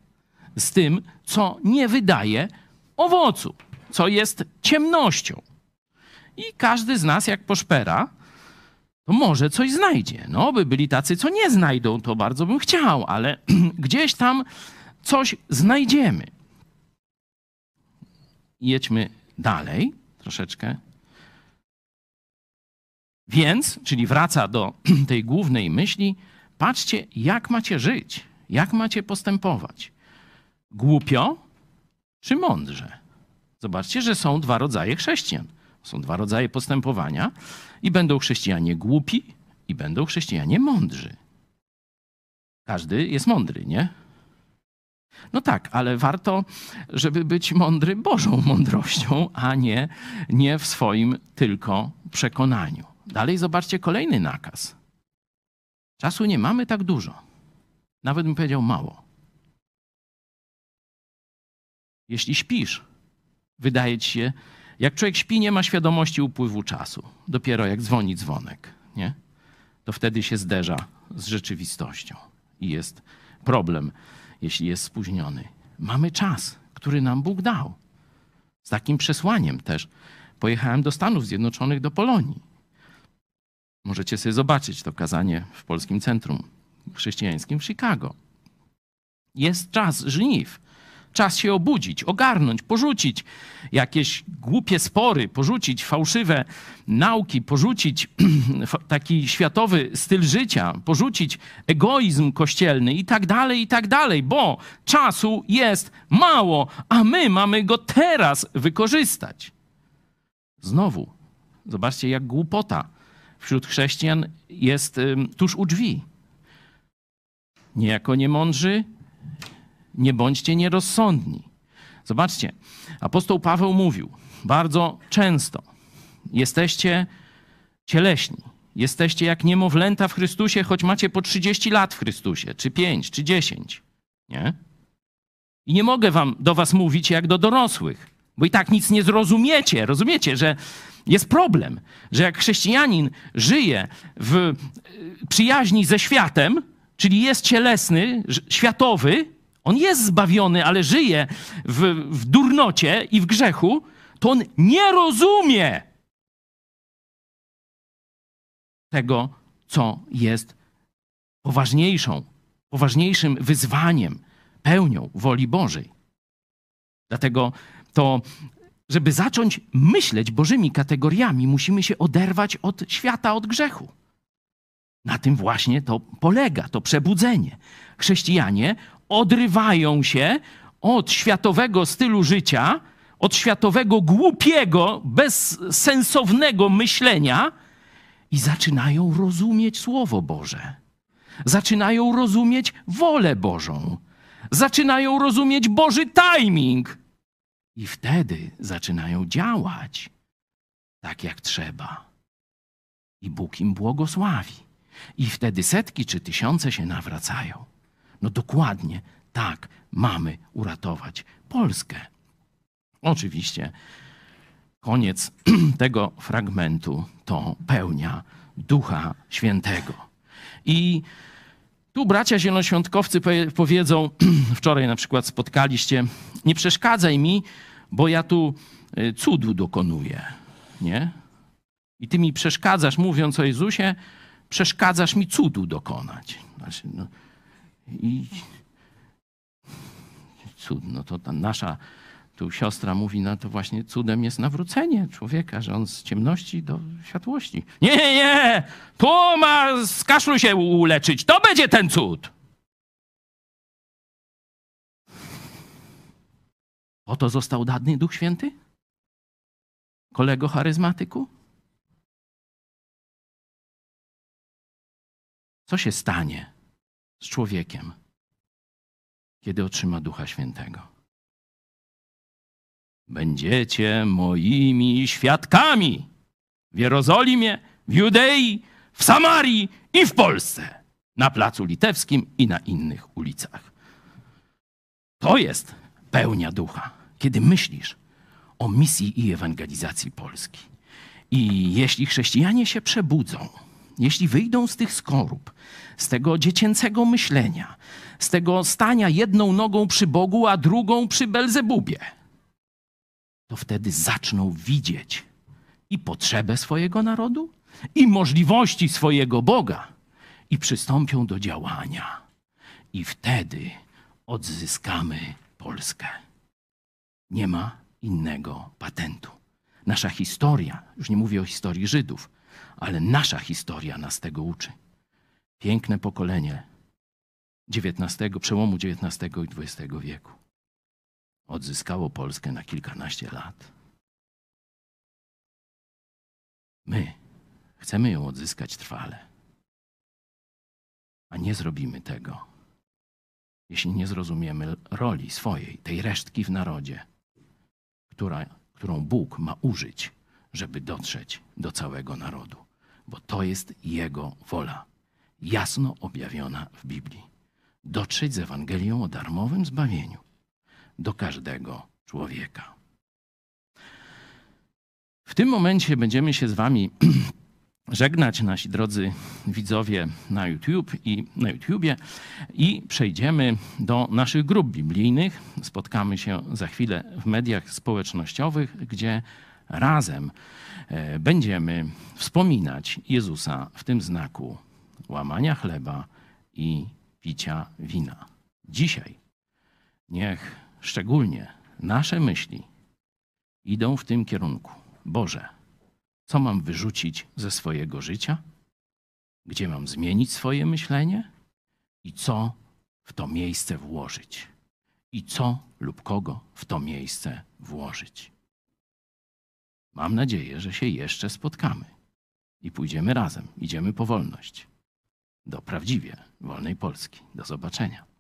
z tym, co nie wydaje owocu, co jest ciemnością. I każdy z nas, jak poszpera, to może coś znajdzie. No, by byli tacy, co nie znajdą, to bardzo bym chciał, ale [CLEARS THROAT] gdzieś tam coś znajdziemy. Jedźmy dalej troszeczkę. Więc, czyli wraca do [CLEARS THROAT] tej głównej myśli, patrzcie, jak macie żyć, jak macie postępować. Głupio czy mądrze? Zobaczcie, że są dwa rodzaje chrześcijan. Są dwa rodzaje postępowania i będą chrześcijanie głupi i będą chrześcijanie mądrzy. Każdy jest mądry, nie? No tak, ale warto, żeby być mądry Bożą mądrością, a nie, nie w swoim tylko przekonaniu. Dalej zobaczcie kolejny nakaz. Czasu nie mamy tak dużo. Nawet bym powiedział mało. Jeśli śpisz, wydaje ci się, jak człowiek śpi, nie ma świadomości upływu czasu. Dopiero jak dzwoni dzwonek, nie? To wtedy się zderza z rzeczywistością i jest problem, jeśli jest spóźniony. Mamy czas, który nam Bóg dał. Z takim przesłaniem też pojechałem do Stanów Zjednoczonych, do Polonii. Możecie sobie zobaczyć to kazanie w Polskim Centrum Chrześcijańskim w Chicago. Jest czas żniw. Czas się obudzić, ogarnąć, porzucić jakieś głupie spory, porzucić fałszywe nauki, porzucić [CLEARS THROAT] taki światowy styl życia, porzucić egoizm kościelny i tak dalej, i tak dalej, bo czasu jest mało, a my mamy go teraz wykorzystać. Znowu, zobaczcie, jak głupota wśród chrześcijan jest tuż u drzwi. Niejako niemądrzy, nie bądźcie nierozsądni. Zobaczcie, apostoł Paweł mówił bardzo często: jesteście cieleśni, jesteście jak niemowlęta w Chrystusie, choć macie po 30 lat w Chrystusie, czy 5, czy 10. Nie? I nie mogę wam do was mówić jak do dorosłych, bo i tak nic nie zrozumiecie. Rozumiecie, że jest problem, że jak chrześcijanin żyje w y, przyjaźni ze światem, czyli jest cielesny, światowy, on jest zbawiony, ale żyje w, w durnocie i w grzechu, to on nie rozumie tego, co jest poważniejszą, poważniejszym wyzwaniem, pełnią woli Bożej. Dlatego to, żeby zacząć myśleć Bożymi kategoriami, musimy się oderwać od świata, od grzechu. Na tym właśnie to polega, to przebudzenie. Chrześcijanie odrywają się od światowego stylu życia, od światowego głupiego, bezsensownego myślenia i zaczynają rozumieć Słowo Boże. Zaczynają rozumieć wolę Bożą. Zaczynają rozumieć Boży timing. I wtedy zaczynają działać tak, jak trzeba. I Bóg im błogosławi. I wtedy setki czy tysiące się nawracają. No dokładnie tak mamy uratować Polskę. Oczywiście koniec [CLEARS THROAT] tego fragmentu to pełnia Ducha Świętego. I tu bracia zielonoświątkowcy powiedzą, [CLEARS THROAT] wczoraj na przykład spotkaliście, nie przeszkadzaj mi, bo ja tu y, cudu dokonuję, nie? I ty mi przeszkadzasz, mówiąc o Jezusie, przeszkadzasz mi cudu dokonać. Znaczy, no, i cud, no to ta nasza tu siostra mówi, no to właśnie cudem jest nawrócenie człowieka, że on z ciemności do światłości. Nie, nie, tu ma z kaszlu się uleczyć, to będzie ten cud. Oto został dany Duch Święty? Kolego charyzmatyku? Co się stanie z człowiekiem, kiedy otrzyma Ducha Świętego? Będziecie moimi świadkami w Jerozolimie, w Judei, w Samarii i w Polsce, na Placu Litewskim i na innych ulicach. To jest pełnia ducha, kiedy myślisz o misji i ewangelizacji Polski. I jeśli chrześcijanie się przebudzą, jeśli wyjdą z tych skorup, z tego dziecięcego myślenia, z tego stania jedną nogą przy Bogu, a drugą przy Belzebubie, to wtedy zaczną widzieć i potrzebę swojego narodu, i możliwości swojego Boga, i przystąpią do działania. I wtedy odzyskamy Polskę. Nie ma innego patentu. Nasza historia, już nie mówię o historii Żydów, ale nasza historia nas tego uczy. Piękne pokolenie XIX, przełomu XIX i XX wieku odzyskało Polskę na kilkanaście lat. My chcemy ją odzyskać trwale, a nie zrobimy tego, jeśli nie zrozumiemy roli swojej, tej resztki w narodzie, która, którą Bóg ma użyć, żeby dotrzeć do całego narodu, bo to jest Jego wola, jasno objawiona w Biblii. Dotrzeć z Ewangelią o darmowym zbawieniu do każdego człowieka. W tym momencie będziemy się z Wami [CLEARS THROAT] żegnać, nasi drodzy widzowie na YouTube i na YouTubie i przejdziemy do naszych grup biblijnych. Spotkamy się za chwilę w mediach społecznościowych, gdzie razem będziemy wspominać Jezusa w tym znaku łamania chleba i picia wina. Dzisiaj niech szczególnie nasze myśli idą w tym kierunku. Boże, co mam wyrzucić ze swojego życia? Gdzie mam zmienić swoje myślenie? I co w to miejsce włożyć? I co lub kogo w to miejsce włożyć? Mam nadzieję, że się jeszcze spotkamy i pójdziemy razem, idziemy po wolność do prawdziwie wolnej Polski. Do zobaczenia.